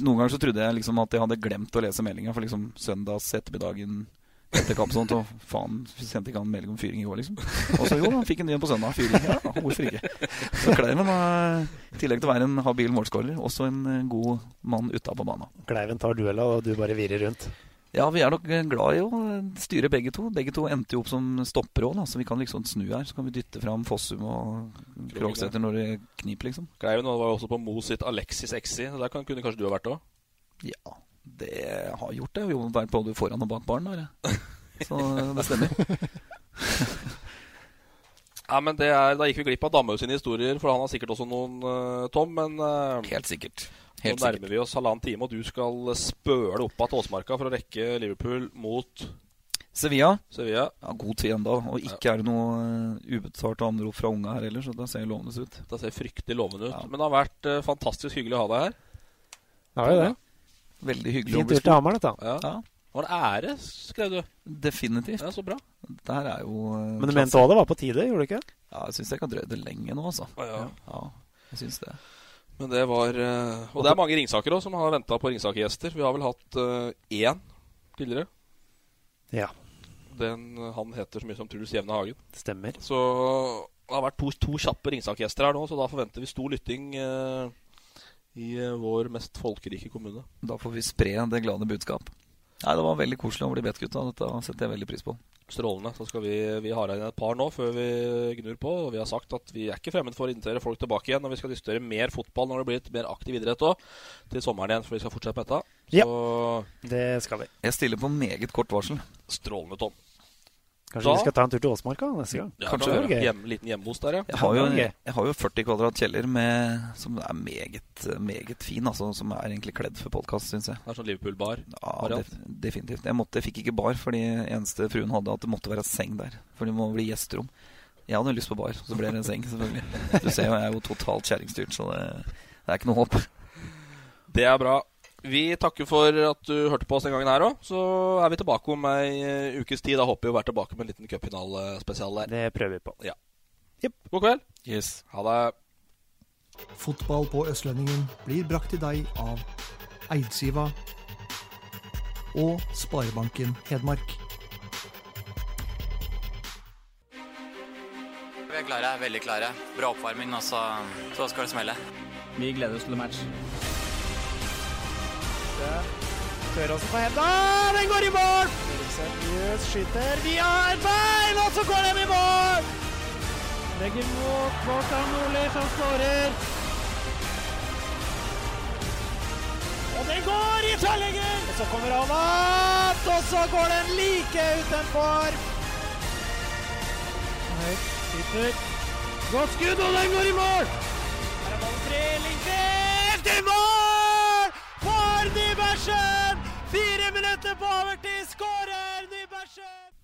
Noen ganger så trodde jeg liksom at jeg hadde glemt å lese meldinga, for liksom søndags ettermiddagen etter kamp sånt, og faen, sendte ikke han melding om fyring i går, liksom. Og så jo, han fikk en ny en på søndag. Fyring. Ja, hvorfor ikke? Så Kleiven er, i tillegg til å være en habil målskårer, også en eh, god mann utapå banen. Kleiven tar duella, og du bare virrer rundt. Ja, vi er nok glad i å styre begge to. Begge to endte jo opp som stoppere òg, så vi kan liksom snu her. Så kan vi dytte fram Fossum og Krogsæter når det kniper, liksom. Kleiven var jo også på Mo sitt Alexis Exi. Der kunne kanskje du ha vært òg? Ja, det har gjort det. Jo vært både foran og bak baren der. Så det stemmer. *laughs* Ja, men det er, Da gikk vi glipp av Damhaug sine historier, for han har sikkert også noen, uh, Tom. Men uh, Helt sikkert. Helt nå nærmer sikkert. vi oss halvannen time, og du skal spøle opp av Tåsmarka for å rekke Liverpool mot Sevilla. Sevilla. Ja, God tid ennå. Og ikke ja. er det noe uh, ubetalt anrop fra unga her heller, så det ser lovende ut. Det ser fryktelig lovende ut. Ja. Men det har vært uh, fantastisk hyggelig å ha deg her. Det har jo det. Veldig hyggelig Fint å bli spurt. Hamar, dette. Ja. ja. Var det ære, skrev du? Definitivt. Ja, så bra. Dette her er jo uh, Men du mente òg det var på tide, gjorde du ikke? Ja, jeg syns jeg kan drøye det lenge nå, altså. Ah, ja. ja. jeg synes det. Men det var uh, Og det er mange Ringsaker òg som har venta på Ringsaker-gjester. Vi har vel hatt uh, én tidligere. Ja. Den, han heter så mye som Truls Jevne Hagen. Stemmer. Så det har vært to, to kjappe Ringsaker-gjester her nå, så da forventer vi stor lytting i vår mest folkerike kommune. Da får vi spre det glade budskap. Nei, Det var veldig koselig å bli bedt, gutta. Dette setter jeg veldig pris på. Strålende. Så skal vi, vi har inn et par nå før vi gnur på. Og vi har sagt at vi er ikke fremmed for å invitere folk tilbake igjen. Og vi skal diskutere mer fotball når det blir et mer aktiv idrett òg. Til sommeren igjen, for vi skal fortsette med dette. Så ja, det skal vi. Jeg stiller på meget kort varsel. Strålende, Tom. Kanskje da, vi skal ta en tur til Åsmarka neste gang? Ja, Kanskje det hjem, Liten hjemmebos der, ja. Jeg har, jo, jeg har jo 40 kvadrat kjeller med, som er meget, meget fin, altså, som er egentlig kledd for podkast, syns jeg. Det er sånn Liverpool-bar? Ja, def, definitivt. Jeg, måtte, jeg fikk ikke bar fordi eneste fruen hadde at det måtte være seng der. For det må bli gjesterom. Jeg hadde lyst på bar, så ble det en seng, selvfølgelig. Du ser jo, jeg er jo totalt kjerringstyrt, så det, det er ikke noe håp. Det er bra. Vi takker for at du hørte på oss den gangen her òg. Så er vi tilbake om ei eh, ukes tid. Da håper vi å være tilbake med en liten cupfinalespesial der. Det prøver vi på. Ja. Yep. God kveld. Yes. Ha det. Fotball på Østlendingen blir brakt til deg av Eidsiva og Sparebanken Hedmark. Vi er klare, veldig klare. Bra oppvarming, og så, så skal det smelle. Vi gleder oss til match Siste. Tøråsen på henda. Den går i mål! Seriøs skyter har et bein, og så går den i mål! Legger mot Kvartan Nordli, som skårer. Og den går i tverrlegger! Og så kommer han opp, og så går den like utenfor. Nei, sitter. Godt skudd, og den går i mål! Her er ballen fri. Lindqvist i mål! for Nybergsen! Fire minutter på overtid skårer Nybergsen!